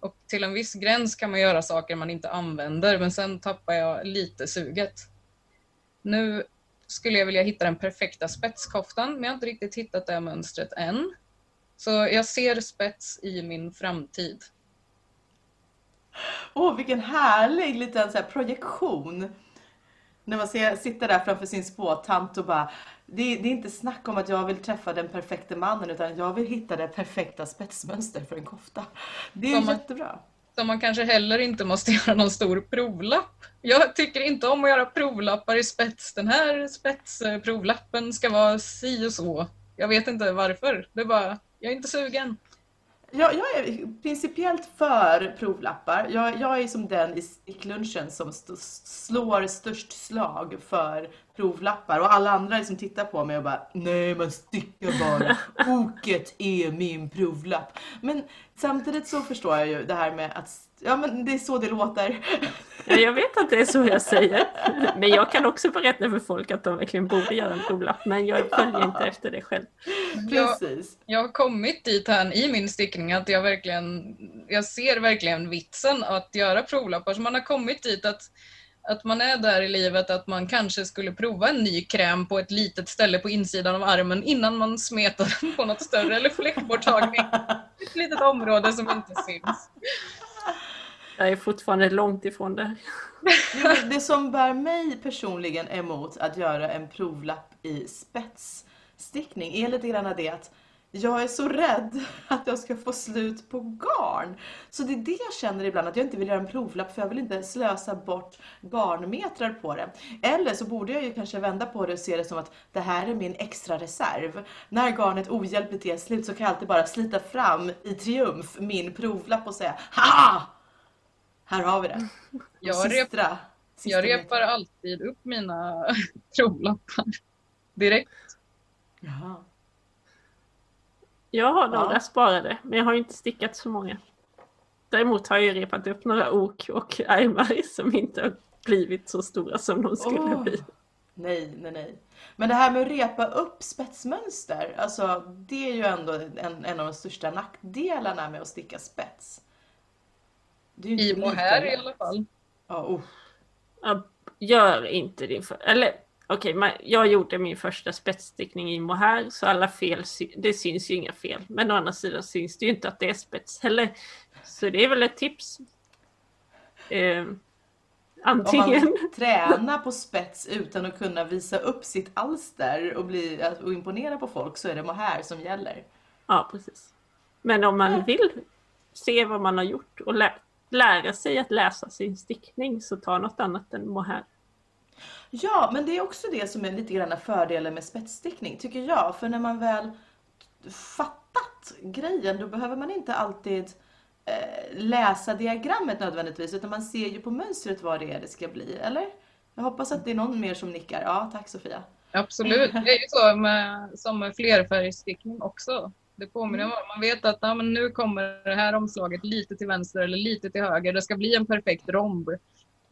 Och till en viss gräns kan man göra saker man inte använder men sen tappar jag lite suget. Nu skulle jag vilja hitta den perfekta spetskoftan men jag har inte riktigt hittat det mönstret än. Så jag ser spets i min framtid. Åh, oh, vilken härlig liten så projektion. När man ser, sitter där framför sin spåtant och bara det, det, är inte snack om att jag vill träffa den perfekta mannen utan jag vill hitta det perfekta spetsmönster för en kofta. Det är som jättebra. Man, som man kanske heller inte måste göra någon stor provlapp. Jag tycker inte om att göra provlappar i spets. Den här spetsprovlappen ska vara si och så. Jag vet inte varför. Det är bara, jag är inte sugen. Jag, jag är principiellt för provlappar. Jag, jag är som den i sticklunchen som st slår störst slag för provlappar och alla andra liksom tittar på mig och bara nej man stickar bara. Oket är min provlapp. Men samtidigt så förstår jag ju det här med att ja men det är så det låter. Ja, jag vet att det är så jag säger. Men jag kan också berätta för folk att de verkligen borde göra en provlapp. Men jag följer inte efter det själv. Precis. Jag, jag har kommit dit här i min stickning att jag verkligen, jag ser verkligen vitsen att göra provlappar. Så man har kommit dit att att man är där i livet att man kanske skulle prova en ny kräm på ett litet ställe på insidan av armen innan man smetar den på något större eller fläckborttagning. Ett litet område som inte syns. Jag är fortfarande långt ifrån det. det som bär mig personligen emot att göra en provlapp i spetsstickning är lite grann det att jag är så rädd att jag ska få slut på garn. Så det är det jag känner ibland, att jag inte vill göra en provlapp för jag vill inte slösa bort garnmetrar på det. Eller så borde jag ju kanske vända på det och se det som att det här är min extra reserv. När garnet ohjälpligt är slut så kan jag alltid bara slita fram i triumf min provlapp och säga HA! Här har vi det. Jag, sistra, sista jag repar alltid upp mina provlappar direkt. Jaha. Jag har några ja. sparade, men jag har inte stickat så många. Däremot har jag repat upp några ok och ärmar som inte har blivit så stora som de skulle oh. bli. Nej, nej, nej. Men det här med att repa upp spetsmönster, alltså det är ju ändå en, en av de största nackdelarna med att sticka spets. I mohair i alla fall. Ja, oh. ja, gör inte din för... Eller okej, okay, jag gjorde min första spetsstickning i mohair så alla fel, det syns ju inga fel. Men å andra sidan syns det ju inte att det är spets heller. Så det är väl ett tips. Eh, antingen... Om man tränar på spets utan att kunna visa upp sitt alster och, bli, och imponera på folk så är det mohair som gäller. Ja, precis. Men om man vill se vad man har gjort och lä lära sig att läsa sin stickning så ta något annat än mohair. Ja, men det är också det som är lite grann fördelen med spetsstickning, tycker jag. För när man väl fattat grejen, då behöver man inte alltid eh, läsa diagrammet nödvändigtvis, utan man ser ju på mönstret vad det är det ska bli, eller? Jag hoppas att det är någon mer som nickar. Ja, tack Sofia. Absolut, det är ju så med, som med flerfärgstickning också. Det påminner om, man vet att ja, men nu kommer det här omslaget lite till vänster eller lite till höger. Det ska bli en perfekt romb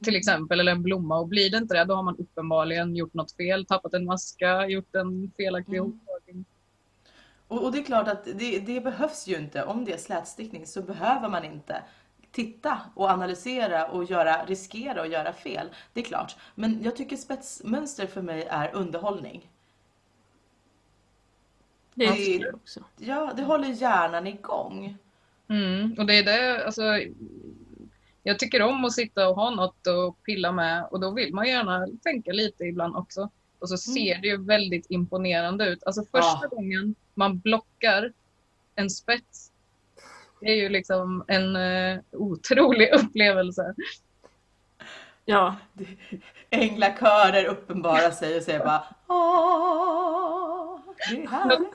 till exempel, eller en blomma. Och blir det inte det, då har man uppenbarligen gjort något fel, tappat en maska, gjort en felaktig mm. hoptagning. Och, och, det är klart att det, det, behövs ju inte. Om det är slätstickning så behöver man inte titta och analysera och göra, riskera och göra fel. Det är klart. Men jag tycker spetsmönster för mig är underhållning. Det är det också. Ja, det håller hjärnan igång. Mm, och det är det, alltså jag tycker om att sitta och ha något att pilla med och då vill man gärna tänka lite ibland också. Och så ser mm. det ju väldigt imponerande ut. Alltså första ah. gången man blockar en spets, det är ju liksom en uh, otrolig upplevelse. Ja. Änglakörer uppenbarar sig och säger bara Åh, det är härligt.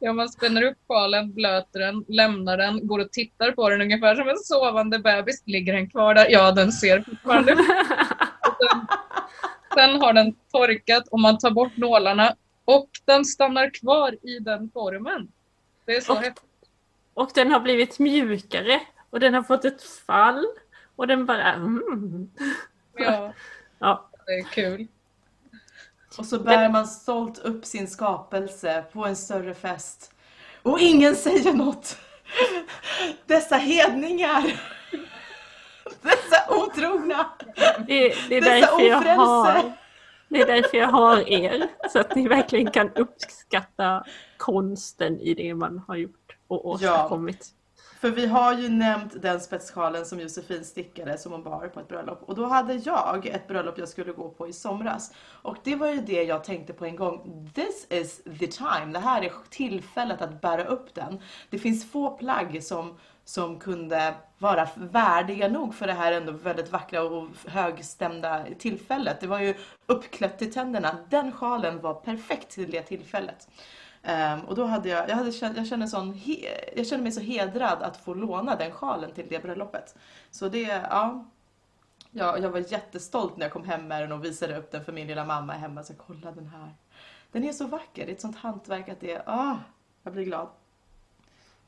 Ja, man spänner upp sjalen, blöter den, lämnar den, går och tittar på den ungefär som en sovande bebis. Ligger den kvar där? Ja, den ser fortfarande. sen, sen har den torkat och man tar bort nålarna och den stannar kvar i den formen. Det är så Och- häftigt. Och den har blivit mjukare och den har fått ett fall och den bara mm. Ja, Ja, det är kul. Och så bär man stolt upp sin skapelse på en större fest. Och ingen säger något. Dessa hedningar. Dessa otrogna. det, det, är Dessa ofrälse. det är därför jag har er. Så att ni verkligen kan uppskatta konsten i det man har gjort och åstadkommit. För vi har ju nämnt den spetssjalen som Josefin stickade som hon bar på ett bröllop. Och då hade jag ett bröllop jag skulle gå på i somras. Och det var ju det jag tänkte på en gång. This is the time. Det här är tillfället att bära upp den. Det finns få plagg som, som kunde vara värdiga nog för det här ändå väldigt vackra och högstämda tillfället. Det var ju uppklätt till tänderna. Den sjalen var perfekt till det tillfället. Um, och då hade jag, jag, hade, jag, kände sån, he, jag kände mig så hedrad att få låna den sjalen till det bröllopet. Så det, ja. Jag, jag var jättestolt när jag kom hem med den och visade upp den för min lilla mamma hemma. Så kolla den här. Den är så vacker, det är ett sånt hantverk att det är, ah, jag blir glad.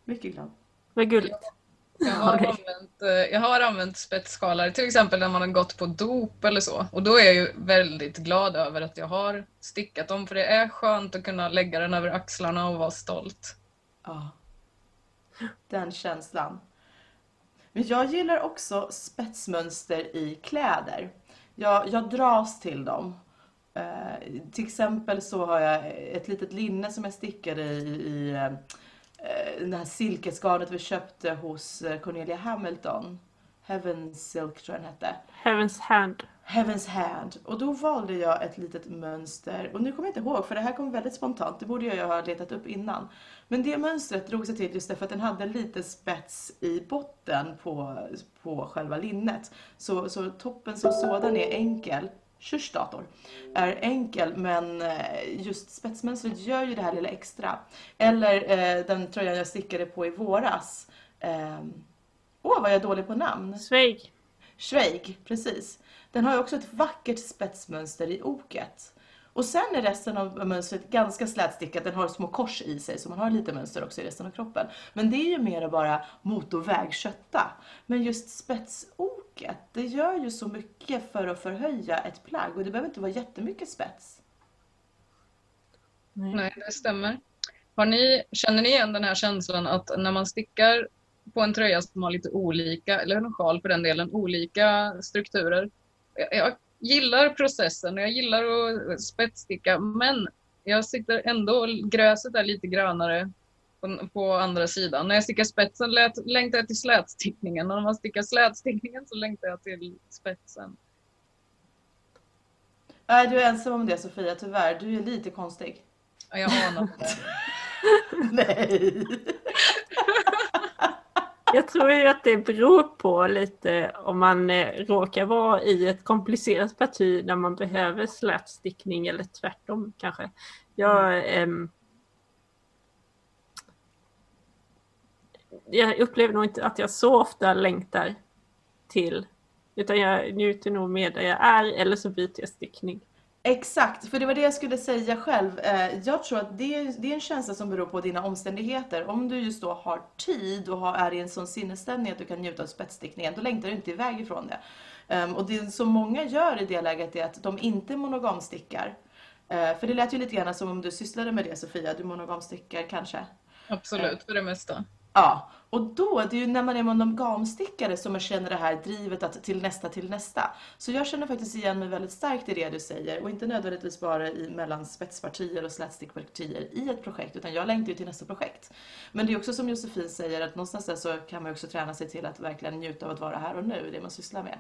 Mycket glad. Vad gulligt. Jag har, använt, eh, jag har använt spetsskalor till exempel när man har gått på dop eller så. Och då är jag ju väldigt glad över att jag har stickat dem för det är skönt att kunna lägga den över axlarna och vara stolt. Ja. Den känslan. Men jag gillar också spetsmönster i kläder. Jag, jag dras till dem. Eh, till exempel så har jag ett litet linne som jag stickade i, i eh, det här silkesgarnet vi köpte hos eh, Cornelia Hamilton. Heaven Silk tror jag den hette. Heaven's hand. Heaven's Hand. Och då valde jag ett litet mönster. Och nu kommer jag inte ihåg för det här kom väldigt spontant. Det borde jag ha letat upp innan. Men det mönstret drog sig till just därför att den hade lite spets i botten på, på själva linnet. Så, så toppen som sådan är enkel. Shush dator. Är enkel men eh, just spetsmönstret gör ju det här lilla extra. Eller eh, den tröjan jag stickade på i våras. Ehm, Åh, vad jag är dålig på namn. Sveig. Schweig, precis. Den har ju också ett vackert spetsmönster i oket. Och sen är resten av mönstret ganska slätstickat. Den har små kors i sig så man har lite mönster också i resten av kroppen. Men det är ju mer bara motorvägkötta. Men just spetsoket, det gör ju så mycket för att förhöja ett plagg. Och det behöver inte vara jättemycket spets. Nej, det stämmer. Har ni, känner ni igen den här känslan att när man stickar på en tröja som har lite olika, eller en sjal för den delen, olika strukturer. Jag, jag gillar processen och jag gillar att spetssticka men jag sitter ändå, gräset är lite grönare på, på andra sidan. När jag stickar spetsen lät, längtar jag till slätstickningen och när man stickar slätstickningen så längtar jag till spetsen. Nej, du är ensam om det Sofia, tyvärr. Du är lite konstig. Ja, jag anar det. Nej. Jag tror ju att det beror på lite om man eh, råkar vara i ett komplicerat parti där man behöver slätstickning eller tvärtom kanske. Jag, ehm, jag upplever nog inte att jag så ofta längtar till utan jag njuter nog med där jag är eller så byter jag stickning. Exakt, för det var det jag skulle säga själv. Eh, Jag tror att det är, det är en känsla som beror på dina omständigheter. Om du just då har tid och är i en sån sinnesstämning att du kan njuta av spetsstickningen, då längtar du inte iväg ifrån det. Ehm, Och det som många gör i det läget är att de inte monogamstickar. Eh, För det lät ju lite grann som om du sysslade med det Sofia, du monogamstickar kanske? Absolut, för det mesta. Ja, och då, det är ju när man är monogamstickare som man känner det här drivet att till nästa, till nästa. Så jag känner faktiskt igen mig väldigt starkt i det du säger och inte nödvändigtvis bara i, mellan spetspartier och slätstickpartier i ett projekt utan jag längtar ju till nästa projekt. Men det är också som Josefin säger att någonstans där så kan man ju också träna sig till att verkligen njuta av att vara här och nu, det man sysslar med.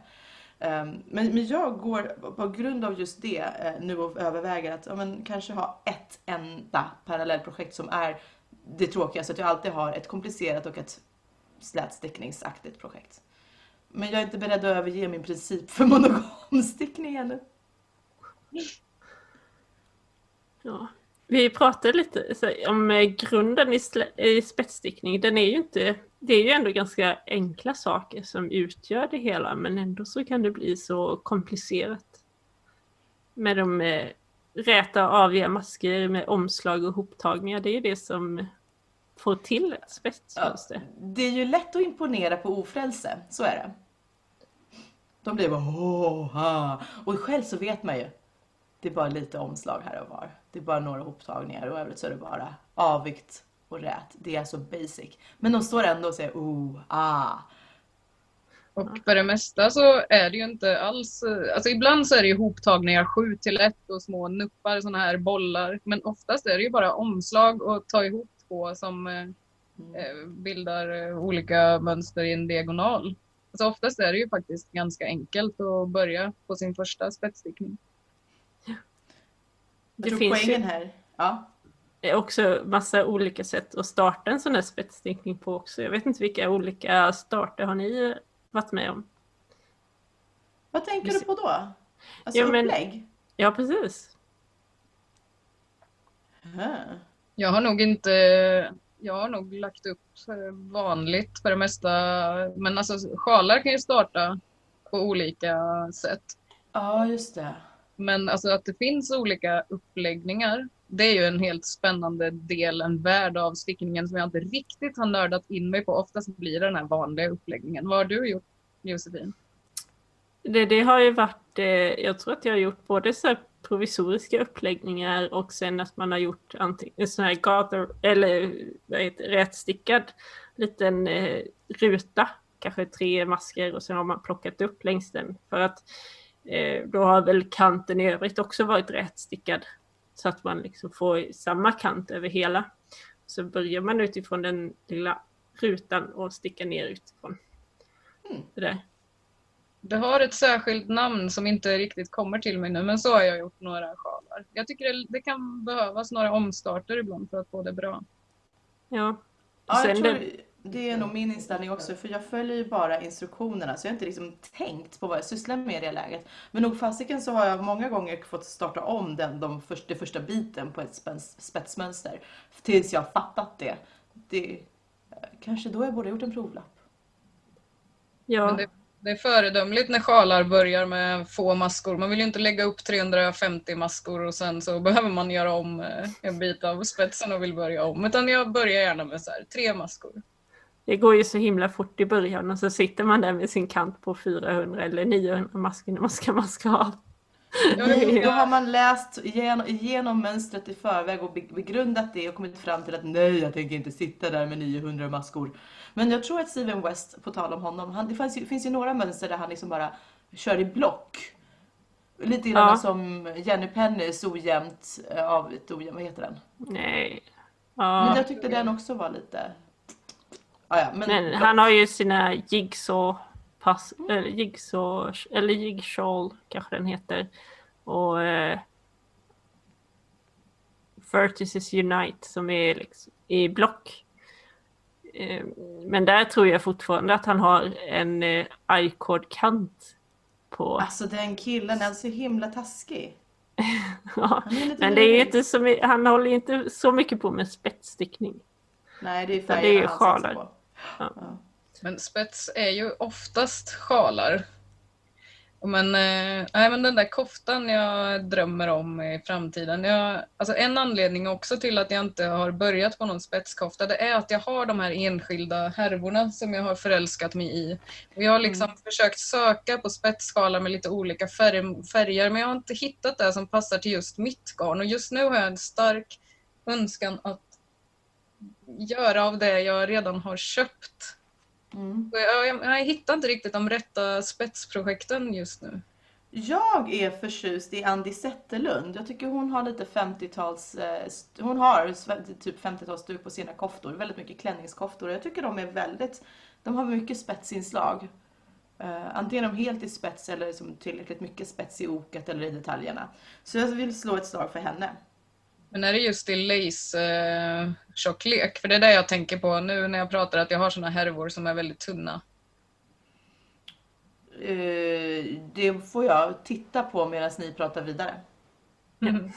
Ehm, men, jag går på grund av just det eh, nu och överväger att ja, men, kanske ha ett enda parallellprojekt som är det tråkiga så att jag alltid har ett komplicerat och ett slätstickningsaktigt projekt. Men jag är inte beredd att överge min princip för monogamstickning ännu. Ja. Vi pratade lite om eh, grunden i, i spetsstickning. Den är ju inte, det är ju ändå ganska enkla saker som utgör det hela men ändå så kan det bli så komplicerat. Med de eh, räta och aviga masker med omslag och hoptagningar. Det är ju det som får till ett spetsmönster. Ja, det är ju lätt att imponera på ofrälse, så är det. De blir bara åh, ha. Och själv så vet man ju. Det är bara lite omslag här och var. Det är bara några hoptagningar och övrigt så är det bara avvikt och rät. Det är så basic. Men de står ändå och säger oh, ah. Och för det mesta så är det ju inte alls, alltså ibland så är det ju hoptagningar 7 till 1 och små nuppar, sådana här bollar. Men oftast är det ju bara omslag och ta ihop två som eh, Mm. eh, bildar eh, olika mönster i en diagonal. Alltså oftast är det ju faktiskt ganska enkelt att börja på sin första spetsstickning. Jag Det tror finns poängen ju här. Ja. är också massa olika sätt att starta en sån här spetsstickning på också. Jag vet inte vilka olika starter har ni varit med om? Vad tänker du på då? Alltså Ja, men- upplägg? Ja, precis. Aha. Jag har nog inte, jag har nog lagt upp eh, vanligt för det mesta. Men alltså sjalar kan ju starta på olika sätt. Ja, just det. Men alltså att det finns olika uppläggningar, det är ju en helt spännande del, en värld av stickningen som jag inte riktigt har nördat in mig på. Oftast blir det den här vanliga uppläggningen. Vad har du gjort Josefin? Det, det har ju varit, eh, jag tror att jag har gjort både så här provisoriska uppläggningar och sen att man har gjort antingen sån här gather, eller heter, rätstickad liten eh, ruta, kanske tre masker och sen har man plockat upp längs den för att eh, då har väl kanten i övrigt också varit rätstickad så att man liksom får samma kant över hela. Så börjar man utifrån den lilla rutan och stickar ner utifrån. Mm. Det. Det har ett särskilt namn som inte riktigt kommer till mig nu, men så har jag gjort några sjalar. Jag tycker det, det kan behövas några omstarter ibland för att få det bra. Ja. Ja, jag Sen tror det- det är nog min inställning också, för jag följer ju bara instruktionerna, så jag har inte liksom tänkt på vad jag sysslar med i det läget. Men nog fasiken så har jag många gånger fått starta om den, de först, det första biten på ett spets, spetsmönster, tills jag har fattat det. det. Kanske då jag borde ha gjort en provlapp. Ja. Men det, det är föredömligt när sjalar börjar med få maskor. Man vill ju inte lägga upp 350 maskor och sen så behöver man göra om eh, en bit av spetsen och vill börja om. Utan jag börjar gärna med så här, tre maskor. Det går ju så himla fort i början och så sitter man där med sin kant på 400 eller 900 masker när man ska maska av. Ja, då har man läst igenom, mönstret i förväg och be- begrundat det och kommit fram till att nej, jag tänker inte sitta där med 900 maskor. Men jag tror att Steven West, på tal om honom, han, det finns ju, finns ju några mönster där han liksom bara kör i block. Lite grann Ja. som Jenny Pennys ojämnt eh, av ett ojämnt, vad heter den? Nej. Men Ja. jag tyckte den också var lite... Ah, ja, men, Men han har ju sina jigsaw pass, eller jigsaw, eller jigsaw kanske den heter. Och eh, Vertices Unite som är liksom i block. Eh, men där tror jag fortfarande att han har en eh, i-cord-kant på. Alltså den killen är så himla taskig. Ja. Men det är inte så, han håller ju inte så mycket på med spetsstickning. Nej, det är det är färgerna han satsar sjalar. på. Ja. Men spets är ju oftast sjalar. Men, eh, nej, men den där koftan jag drömmer om i framtiden. Jag, alltså en anledning också till att jag inte har börjat på någon spetskofta det är att jag har de här enskilda härvorna som jag har förälskat mig i. Och jag har liksom försökt söka på spetsskalar med lite olika färg, färger men jag har inte hittat det som passar till just mitt garn. Och just nu har jag en stark önskan att göra av det jag redan har köpt. Mm. Jag, jag, jag hittar inte riktigt de rätta spetsprojekten just nu. Jag är förtjust i Andi Zetterlund. Jag tycker hon har lite 50-tals, eh, hon har typ 50-talsstuk på sina koftor. Väldigt mycket klänningskoftor. Jag tycker de är väldigt, de har mycket spetsinslag. Uh, antingen de helt i spets eller liksom tillräckligt mycket spets i oket eller i detaljerna. Så jag vill slå ett slag för henne. Men är det just i lace-tjocklek? För det är det jag tänker på nu när jag pratar att jag har såna härvor som är väldigt tunna. Eh, det får jag titta på medan ni pratar vidare. Mm.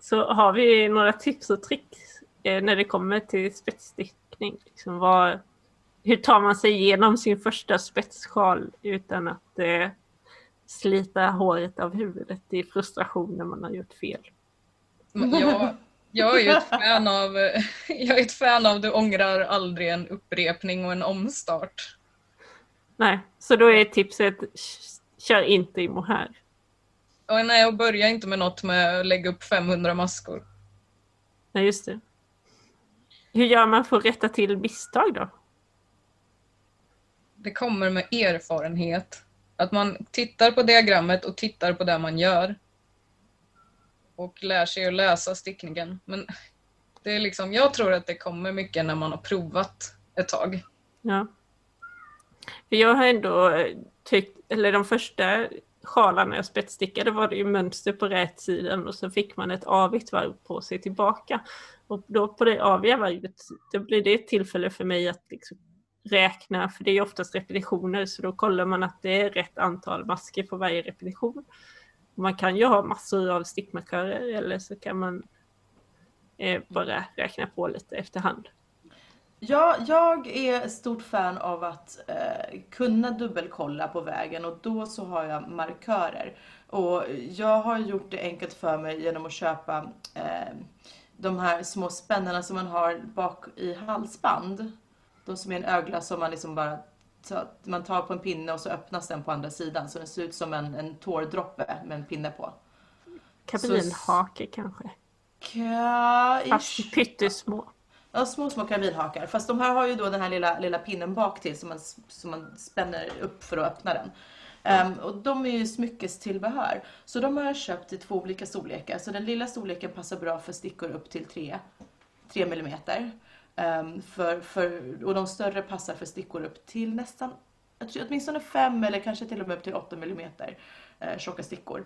så har vi några tips och tricks eh, när det kommer till spetsstickning. Liksom vad, hur tar man sig igenom sin första spetssjal utan att eh, slita håret av huvudet i frustration när man har gjort fel? Jag, jag är ju ett fan av, jag är ett fan av du ångrar aldrig en upprepning och en omstart. Nej, så då är tipset kör inte i mohair. Och nej, och börja inte med något med att lägga upp 500 maskor. Nej, just det. Hur gör man för att rätta till misstag då? Det kommer med erfarenhet. Att man tittar på diagrammet och tittar på det man gör. Och lär sig att läsa stickningen. Men det är liksom, jag tror att det kommer mycket när man har provat ett tag. Ja. För jag har ändå eh, tyckt, eller de första sjalarna jag spetsstickade var det ju mönster på rätt sidan och så fick man ett avigt varv på sig tillbaka. Och då på det aviga varvet, då blir det ett tillfälle för mig att liksom räkna, för det är oftast repetitioner, så då kollar man att det är rätt antal masker på varje repetition. Man kan ju ha massor av stickmarkörer eller så kan man eh, bara räkna på lite efterhand. Ja, jag är stort fan av att eh, kunna dubbelkolla på vägen och då så har jag markörer. Och jag har gjort det enkelt för mig genom att köpa eh, de här små spännena som man har bak i halsband. De som är en ögla som man liksom bara man tar på en pinne och så öppnas den på andra sidan. Så den ser ut som en, en tårdroppe med en pinne på. Kabinhake kanske? Ka Fast pyttesmå. Ja, små, små kabinhakar. Fast de här har ju då den här lilla, lilla pinnen bak till som man, som man spänner upp för att öppna den. Um, och de är ju smyckestillbehör. Så de har jag köpt i två olika storlekar. Så den lilla storleken passar bra för stickor upp till 3, 3 mm. Ehm, för, för, och de större passar för stickor upp till nästan, jag tror åtminstone 5 eller kanske till och med upp till 8 mm eh, tjocka stickor.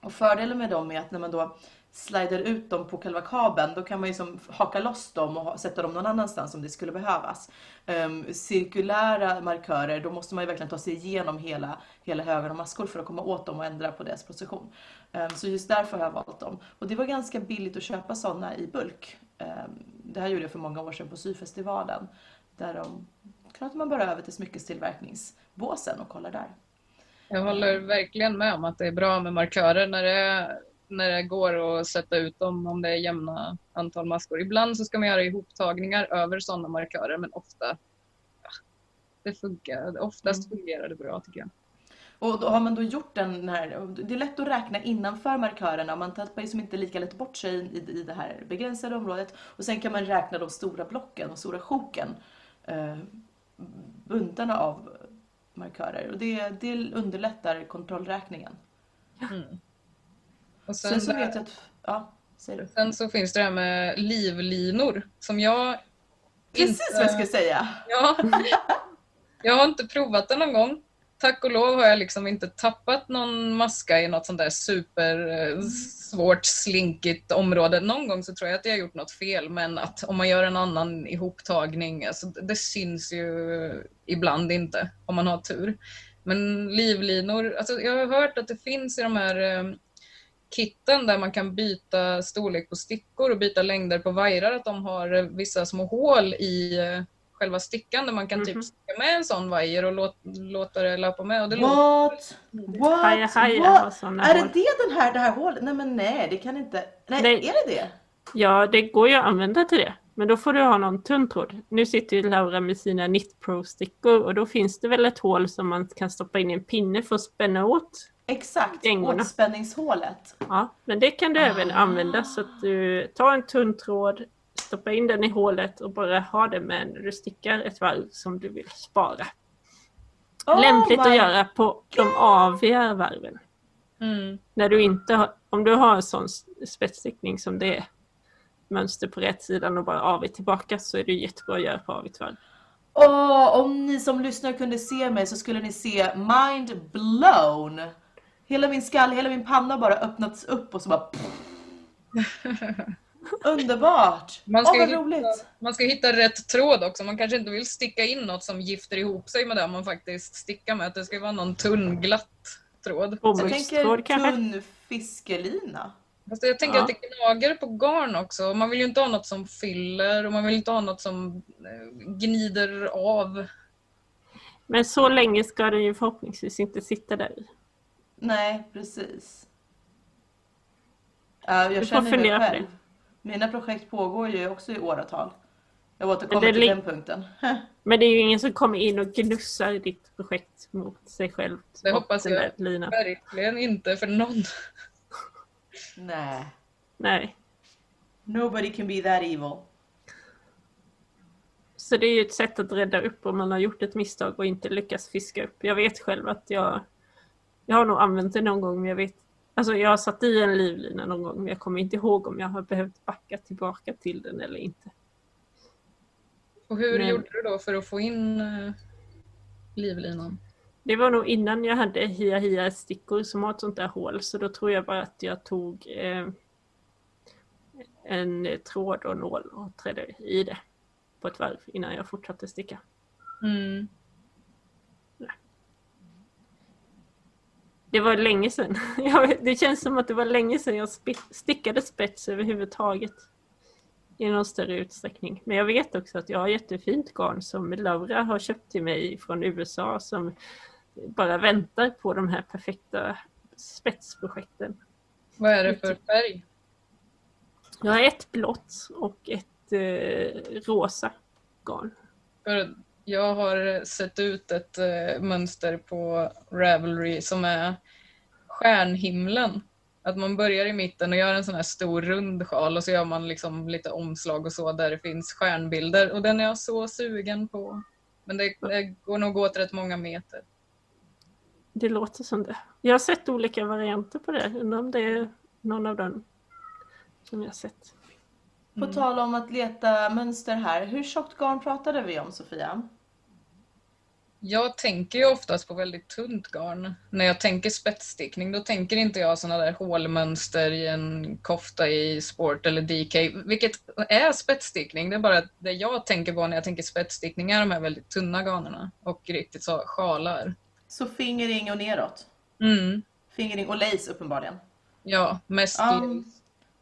Och fördelen med dem är att när man då slider ut dem på själva kabeln, då kan man ju haka loss dem och sätta dem någon annanstans om det skulle behövas. Um, cirkulära markörer, då måste man ju verkligen ta sig igenom hela, hela högen av maskor för att komma åt dem och ändra på deras position. Um, så just därför har jag valt dem. Och det var ganska billigt att köpa sådana i bulk. Um, det här gjorde jag för många år sedan på syfestivalen. Där de knöt man bara över till smyckestillverkningsbåsen och kollar där. Jag håller verkligen med om att det är bra med markörer när det, när det går att sätta ut dem om det är jämna antal maskor. Ibland så ska man göra ihoptagningar över sådana markörer men ofta det funkar, oftast mm. fungerar det bra tycker jag. Och då har man då gjort den här, det är lätt att räkna innanför markörerna, man tappar ju som inte lika lätt bort sig i, i det här begränsade området. Och sen kan man räkna de stora blocken och stora sjoken, eh, buntarna av markörer. Och det, det underlättar kontrollräkningen. Mm. Och sen, sen så vet jag att, ja, säg Sen så finns det det här med livlinor som jag Precis inte, vad jag skulle säga! Ja, jag har inte provat det någon gång tack och lov har jag liksom inte tappat någon maska i något sånt där super eh, svårt slinkigt område. Någon gång så tror jag att jag har gjort något fel men att om man gör en annan ihoptagning, alltså det syns ju ibland inte om man har tur. Men livlinor, alltså jag har hört att det finns i de här eh, kitten där man kan byta storlek på stickor och byta längder på vajrar, att de har vissa små hål i eh, själva stickan där man kan mm -hmm. typ mhm. sticka med en sån vajer och låt, låta det löpa med. Och det What? What? Haja, haja, What? Är det det den här, det här hålet? Nej men nej, det kan inte. Nej, nej, är det det? Ja, det går ju att använda till det. Men då får du ha någon tunn tråd. Nu sitter ju Laura med sina Knit Pro-stickor och då finns det väl ett hål som man kan stoppa in i en pinne för att spänna åt Exakt, åtspänningshålet. Ja, men det kan du ah. även använda så att du tar en tunn tråd, stoppa in den i hålet och bara ha det med när du stickar ett varv som du vill spara. Oh Lämpligt att göra på de aviga varven. Mm. När du inte har, om du har en sån spetsstickning som det är, mönster på rätt sidan och bara avigt tillbaka så är det jättebra att göra på avigt varv. Åh, om ni som lyssnar kunde se mig så skulle ni se mind blown. Hela min skalle, hela min panna bara öppnats upp och så bara Underbart! Man ska, vad hitta, roligt. man ska hitta rätt tråd också. Man kanske inte vill sticka in något som gifter ihop sig med det man faktiskt stickar med. Det ska vara någon tunn glatt tråd. Jag tänker tunn fiskelina. Fast jag tänker Ja. att det gnager på garn också. Man vill ju inte ha något som fyller och man vill inte ha något som eh, gnider av. Men så länge ska den ju förhoppningsvis inte sitta där i. Nej, precis. Ja, jag Du får känner det fundera på själv. Mina projekt pågår ju också i åratal. Jag återkommer Men det till den punkten. Men det är ju ingen som kommer in och gnussar ditt projekt mot sig själv. Det hoppas jag. där linan. Verkligen inte för någon. Nej. Nej. Nobody can be that evil. Så det är ju ett sätt att rädda upp om man har gjort ett misstag och inte lyckas fiska upp. Jag vet själv att jag, jag har nog använt det någon gång men jag vet Alltså jag satt i en livlina någon gång men jag kommer inte ihåg om jag har behövt backa tillbaka till den eller inte. Och hur Men- gjorde du då för att få in eh, livlinan? Det var nog innan jag hade hia hia stickor som har ett sånt där hål så då tror jag bara att jag tog eh, en tråd och nål och trädde i det på ett varv innan jag fortsatte sticka. Mm. Det var länge sedan. Det känns som att det var länge sedan jag stickade spets överhuvudtaget. I någon större utsträckning. Men jag vet också att jag har jättefint garn som Laura har köpt till mig från USA som bara väntar på de här perfekta spetsprojekten. Vad är det för färg? Jag har ett blått och ett eh, rosa garn. För jag har sett ut ett eh, mönster på Ravelry som är stjärnhimlen. Att man börjar i mitten och gör en sån här stor rund sjal och så gör man liksom lite omslag och så där det finns stjärnbilder och den är jag så sugen på. Men det, det går nog åt rätt många meter. Det låter som det. Jag har sett olika varianter på det. Undrar om det är någon av dem som jag har sett. På Mm. tal om att leta mönster här. Hur tjockt garn pratade vi om Sofia? Jag tänker ju oftast på väldigt tunt garn. När jag tänker spetsstickning då tänker inte jag såna där hålmönster i en kofta i sport eller DK. Vilket är spetsstickning. Det är bara det jag tänker på när jag tänker spetsstickning är de här väldigt tunna garnerna. Och riktigt så sjalar. Så fingering och neråt. Mm. Fingering och lace uppenbarligen. Ja, mest lace.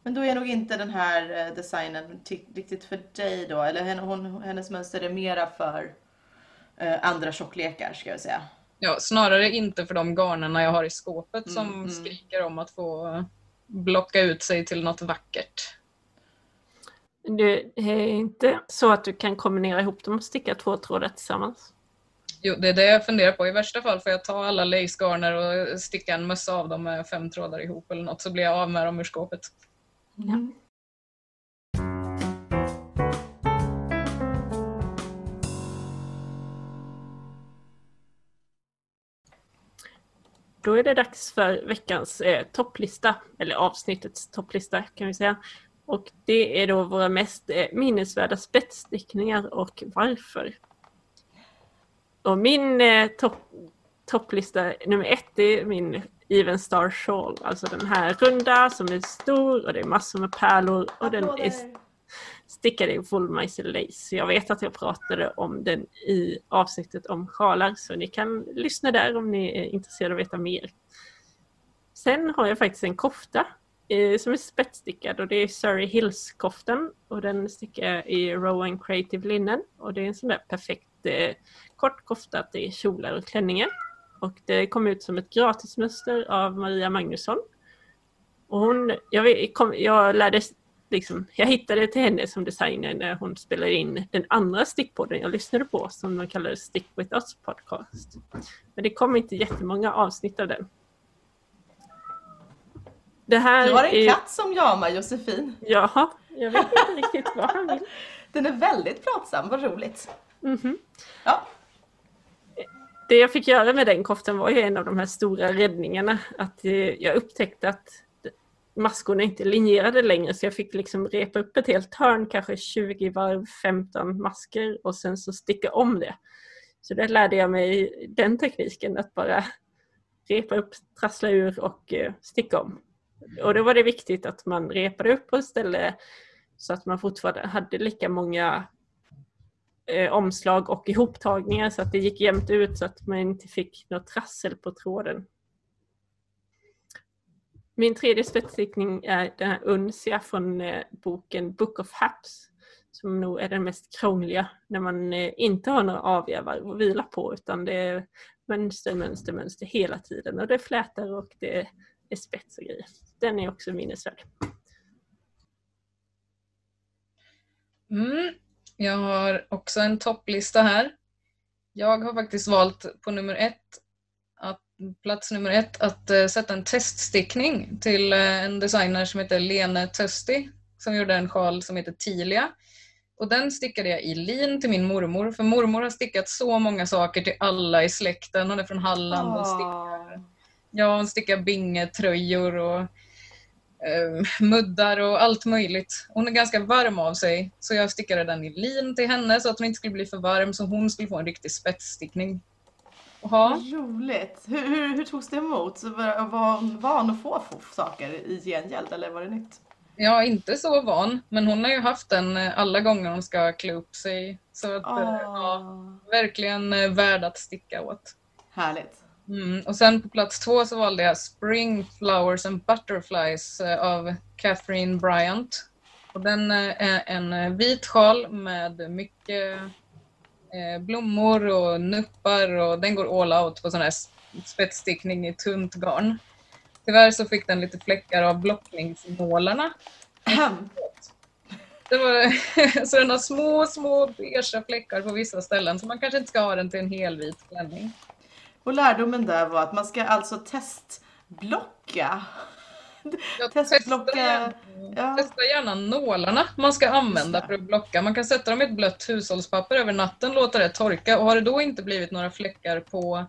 men då är nog inte den här eh, designen ti- riktigt för dig då. Eller hennes mönster är mera för andra tjocklekar ska jag säga. Ja, snarare inte för de garnerna jag har i skåpet Mm, som mm. skriker om att få blocka ut sig till något vackert. Det är inte så att du kan kombinera ihop dem och sticka två trådar tillsammans. Jo, det är det jag funderar på. I värsta fall får jag ta alla lacegarner och sticka en mössa av dem med fem trådar ihop eller något så blir jag av med dem ur skåpet. Mm. Då är det dags för veckans eh, topplista, eller avsnittets topplista kan vi säga. Och det är då våra mest eh, minnesvärda spetsstickningar och varför. Och min eh, topp, topplista nummer ett är min Even Star Shawl, alltså den här runda som är stor och det är massor med pärlor och den är stickade i Woolmeister Lace. Jag vet att jag pratade om den i avsnittet om sjalar så ni kan lyssna där om ni är intresserade av att veta mer. Sen har jag faktiskt en kofta eh, som är spetsstickad och det är Surrey Hills-koftan och den stickar jag i Rowan Creative Linen och det är en sån där perfekt eh, kort kofta till kjolar och klänningar. Och det kom ut som ett gratismönster av Maria Magnusson. Och hon, jag, kom, jag lärde liksom, jag hittade till henne som designer när hon spelade in den andra stickpodden jag lyssnade på som de kallade Stick with us podcast. Men det kom inte jättemånga avsnitt av den. Det här Du har en är, katt som jamar Josefin. Jaha, jag vet inte riktigt vad han vill. Den är väldigt pratsam, vad roligt. Mhm. Ja, Det jag fick göra med den koftan var ju en av de här stora räddningarna. Att eh, jag upptäckte att maskorna inte linjerade längre så jag fick liksom repa upp ett helt hörn, kanske 20 varv, 15 masker och sen så sticka om det. Så där lärde jag mig den tekniken att bara repa upp, trassla ur och eh, sticka om. Och då var det viktigt att man repade upp på stället så att man fortfarande hade lika många eh, omslag och ihoptagningar så att det gick jämnt ut så att man inte fick något trassel på tråden. Min tredje spetsstickning är den här Unsia från eh, boken Book of Haps som nog är den mest krångliga när man eh, inte har några avvävar att vila på utan det är mönster, mönster, mönster hela tiden och det är flätor och det är spets och grejer. Den är också minnesvärd. Mm. Jag har också en topplista här. Jag har faktiskt valt på nummer ett, plats nummer ett att uh, sätta en teststickning till uh, en designer som heter Lene Tösti som gjorde en sjal som heter Tilia. Och den stickade jag i lin till min mormor, för mormor har stickat så många saker till alla i släkten. Hon är från Halland och stickar, ja, hon stickar bingetröjor och eh, muddar och allt möjligt. Hon är ganska varm av sig, så jag stickade den i lin till henne så att hon inte skulle bli för varm, så hon skulle få en riktig spetsstickning. Vad roligt! Hur, hur, hur togs det emot? Var, var, var hon att få saker i gengäld eller var det nytt? Ja, inte så van, men hon har ju haft den eh, alla gånger hon ska klä upp sig. Så att, oh. ja, verkligen eh, värd att sticka åt. Härligt. Mm. Och sen på plats två så valde jag Spring Flowers and Butterflies av Catherine Bryant. Och den är en vit sjal med mycket blommor och nuppar och den går all out på sån här spetsstickning i tunt garn. Tyvärr så fick den lite fläckar av blockningsnålarna. Det var, så den har små, små beiga fläckar på vissa ställen så man kanske inte ska ha den till en helvit klänning. Och lärdomen där var att man ska alltså testblocka. Testa gärna, ja. testa gärna nålarna man ska använda för att blocka. Man kan sätta dem i ett blött hushållspapper över natten, låta det torka och har det då inte blivit några fläckar på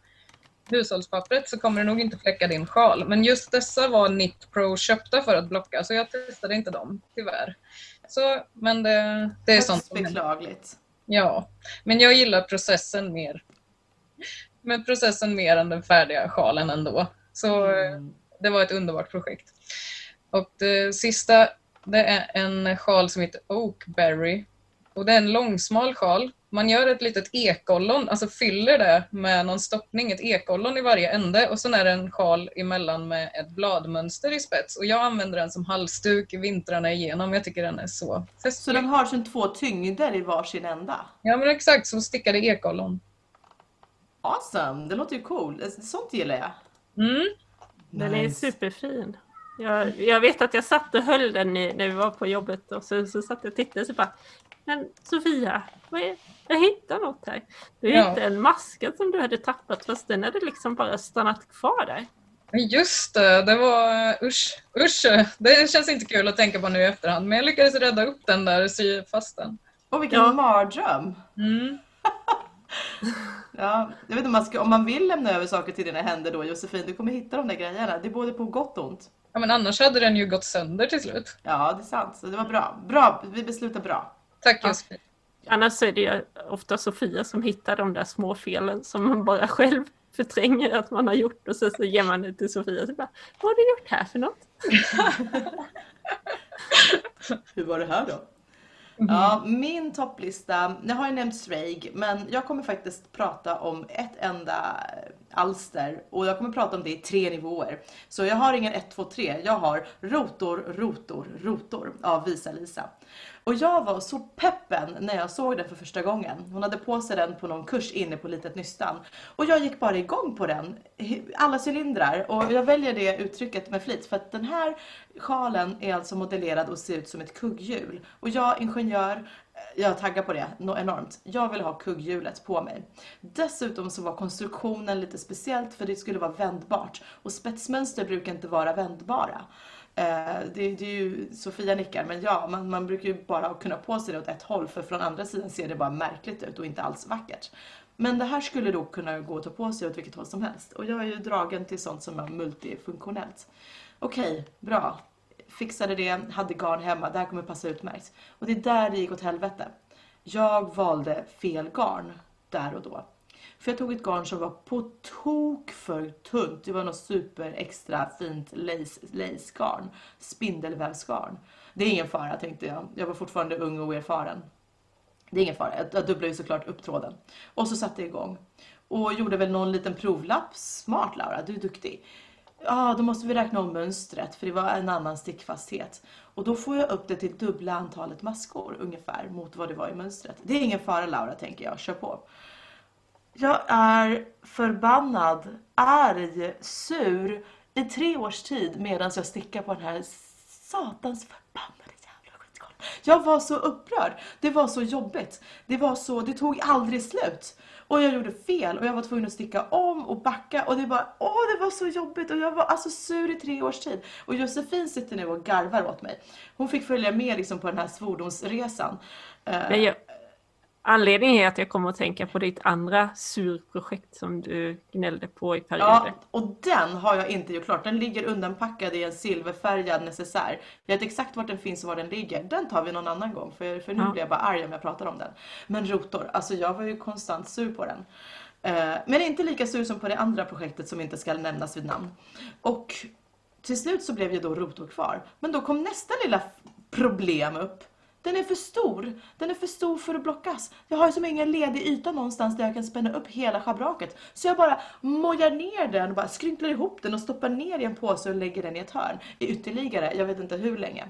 hushållspappret så kommer det nog inte fläcka din sjal. Men just dessa var Knit Pro köpta för att blocka så jag testade inte dem, tyvärr. Så, men det, det är sånt som beklagligt. Ja, men jag gillar processen mer. Men processen mer än den färdiga sjalen ändå. Så mm. det var ett underbart projekt. Och det sista, det är en sjal som heter Oakberry. Och det är en långsmal sjal man gör ett litet ekollon, alltså fyller det med någon stoppning, ett ekollon i varje ände och sen är det en sjal emellan med ett bladmönster i spets. Och jag använder den som halsduk vintrarna igenom. Jag tycker den är så festlig. Så den har som två tyngder i varsin ända? Ja men exakt, som stickade ekollon. Awesome, det låter ju cool. Sånt gillar jag. Mm. Den nice. är superfin. Jag, jag, vet att jag satt och höll den när vi var på jobbet och så, så satt jag och tittade och så bara Men Sofia, vad är, jag hittade något här. Du ja. hittade en maska som du hade tappat fast den hade liksom bara stannat kvar där. Just det, det var usch, usch. Det känns inte kul att tänka på nu i efterhand men jag lyckades rädda upp den där och sy fast den. Åh vilken ja. mardröm! Mm. ja, jag vet inte om man, ska, om man vill lämna över saker till dina händer då Josefin, du kommer hitta de där grejerna. Det är både på gott och ont. Ja men annars hade den ju gått sönder till slut. Ja det är sant, så det var bra. Bra, vi beslutar bra. Tack Josefin. Annars är det ofta Sofia som hittar de där små felen som man bara själv förtränger att man har gjort och så, så ger man det till Sofia. Så bara, Vad har du gjort här för något? Hur var det här då? Mm. Ja, min topplista, jag har ju nämnt Sreig, men jag kommer faktiskt prata om ett enda alster och jag kommer prata om det i tre nivåer. Så jag har ingen 1, 2, 3, jag har rotor, rotor, rotor av Visa-Lisa. Och jag var så peppen när jag såg den för första gången. Hon hade på sig den på någon kurs inne på Litet Nystan. Och jag gick bara igång på den. Alla cylindrar. Och jag väljer det uttrycket med flit för att den här sjalen är alltså modellerad och ser ut som ett kugghjul. Och jag, ingenjör, jag taggar på det enormt. Jag vill ha kugghjulet på mig. Dessutom så var konstruktionen lite speciellt för det skulle vara vändbart. Och spetsmönster brukar inte vara vändbara. Eh, det, det, är ju, Sofia nickar, men ja, man, man brukar ju bara kunna på sig det åt ett håll för från andra sidan ser det bara märkligt ut och inte alls vackert. Men det här skulle då kunna gå att ta på sig åt vilket håll som helst. Och jag är ju dragen till sånt som är multifunktionellt. Okej, okay, bra. Fixade det, hade garn hemma, det här kommer passa utmärkt. Och det är där det gick åt helvete. Jag valde fel garn där och då. För jag tog ett garn som var på tok för tunt. Det var något super extra fint lace, lace Spindelvävsgarn. Det är ingen fara tänkte jag. Jag var fortfarande ung och erfaren. Det är ingen fara. Jag, jag dubblade ju såklart upp tråden. Och så satte jag igång. Och gjorde väl någon liten provlapp. Smart Laura, du är duktig. ja då måste vi räkna om mönstret för det var en annan stickfasthet. Och då får jag upp det till dubbla antalet maskor ungefär mot vad det var i mönstret. Det är ingen fara Laura tänker jag, kör på. Jag är förbannad, arg, sur i tre års tid medan jag stickar på den här satans förbannade jävla skitskalan. Jag var så upprörd. Det var så jobbigt. Det var så, det tog aldrig slut. Och jag gjorde fel och jag var tvungen att sticka om och backa och det var, åh det var så jobbigt och jag var alltså sur i tre års tid. Och Josefin sitter nu och garvar åt mig. Hon fick följa med liksom på den här svordomsresan. Men jag, Anledningen är att jag kommer att tänka på ditt andra surprojekt som du gnällde på i perioder. Ja, och den har jag inte gjort klart. Den ligger undanpackad i en silverfärgad necessär. Jag vet exakt vart den finns och var den ligger. Den tar vi någon annan gång, för, för nu Ja. blir jag bara arg om jag pratar om den. Men rotor, alltså jag var ju konstant sur på den. Eh, men inte lika sur som på det andra projektet som inte ska nämnas vid namn. Och till slut så blev ju då rotor kvar. Men då kom nästa lilla problem upp. Den är för stor. Den är för stor för att blockas. Jag har som ingen ledig yta någonstans där jag kan spänna upp hela schabraket. Så jag bara mojar ner den och bara skrynklar ihop den och stoppar ner i en påse och lägger den i ett hörn i ytterligare, jag vet inte hur länge.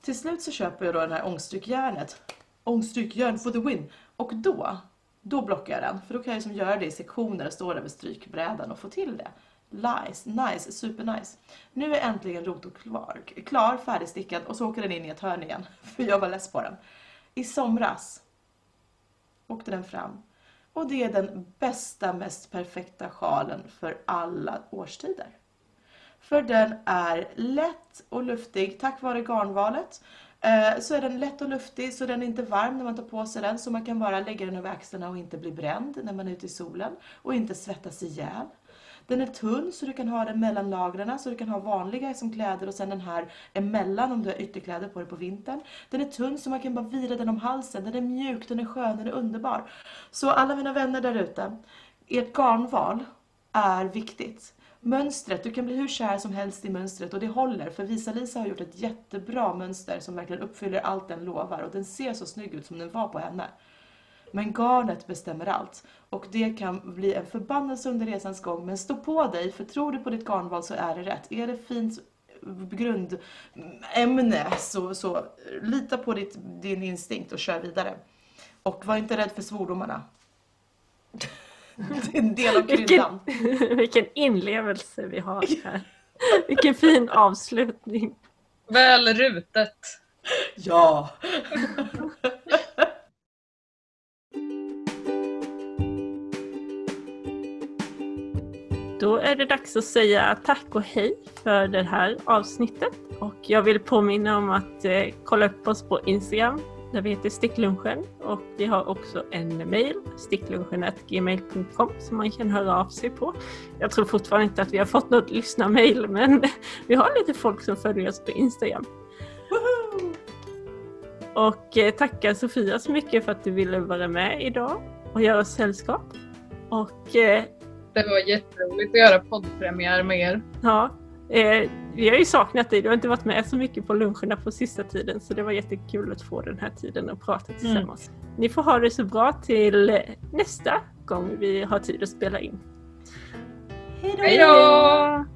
Till slut så köper jag då den här ångstrykjärnet. Ångstrykjärn for the win. Och då, då blockar jag den. För då kan jag liksom göra det i sektioner och stå där vid strykbrädan och få till det. Nice, nice, super nice. Nu är äntligen rotor klar, klar, färdigstickad och så åker den in i ett hörn igen. För jag var less på den. I somras åkte den fram. Och det är den bästa, mest perfekta sjalen för alla årstider. För den är lätt och luftig tack vare garnvalet. Eh, så är den lätt och luftig så den är inte varm när man tar på sig den. Så man kan bara lägga den över axlarna och inte bli bränd när man är ute i solen. Och inte svettas ihjäl. Den är tunn så du kan ha den mellan lagren så du kan ha vanliga som kläder och sen den här emellan om du har ytterkläder på dig på vintern. Den är tunn så man kan bara vira den om halsen. Den är mjuk, den är skön, den är underbar. Så alla mina vänner där ute, ert garnval är viktigt. Mönstret, du kan bli hur kär som helst i mönstret och det håller för Visa-Lisa har gjort ett jättebra mönster som verkligen uppfyller allt den lovar och den ser så snygg ut som den var på henne. Men garnet bestämmer allt och det kan bli en förbannelse under resans gång men stå på dig för tror du på ditt garnval så är det rätt. Är det fint grundämne så, så lita på ditt, din instinkt och kör vidare. Och var inte rädd för svordomarna. Det är en del av Vilken, kryddan. vilken inlevelse vi har här. Vilken fin avslutning. Väl rutet. Ja! Då är det dags att säga tack och hej för det här avsnittet. Och jag vill påminna om att eh, kolla upp oss på Instagram där vi heter Sticklunchen och vi har också en mail, sticklunchen.gmail.com som man kan höra av sig på. Jag tror fortfarande inte att vi har fått något lyssnarmail men vi har lite folk som följer oss på Instagram. Woho! Och eh, tacka Sofia så mycket för att du ville vara med idag och göra oss sällskap. Och eh, Det var jätteroligt att göra poddpremiär med er. Ja, eh, vi har ju saknat dig. Du har inte varit med så mycket på luncherna på sista tiden så det var jättekul att få den här tiden och prata tillsammans. Ni får ha det så bra till nästa gång vi har tid att spela in. Hej då!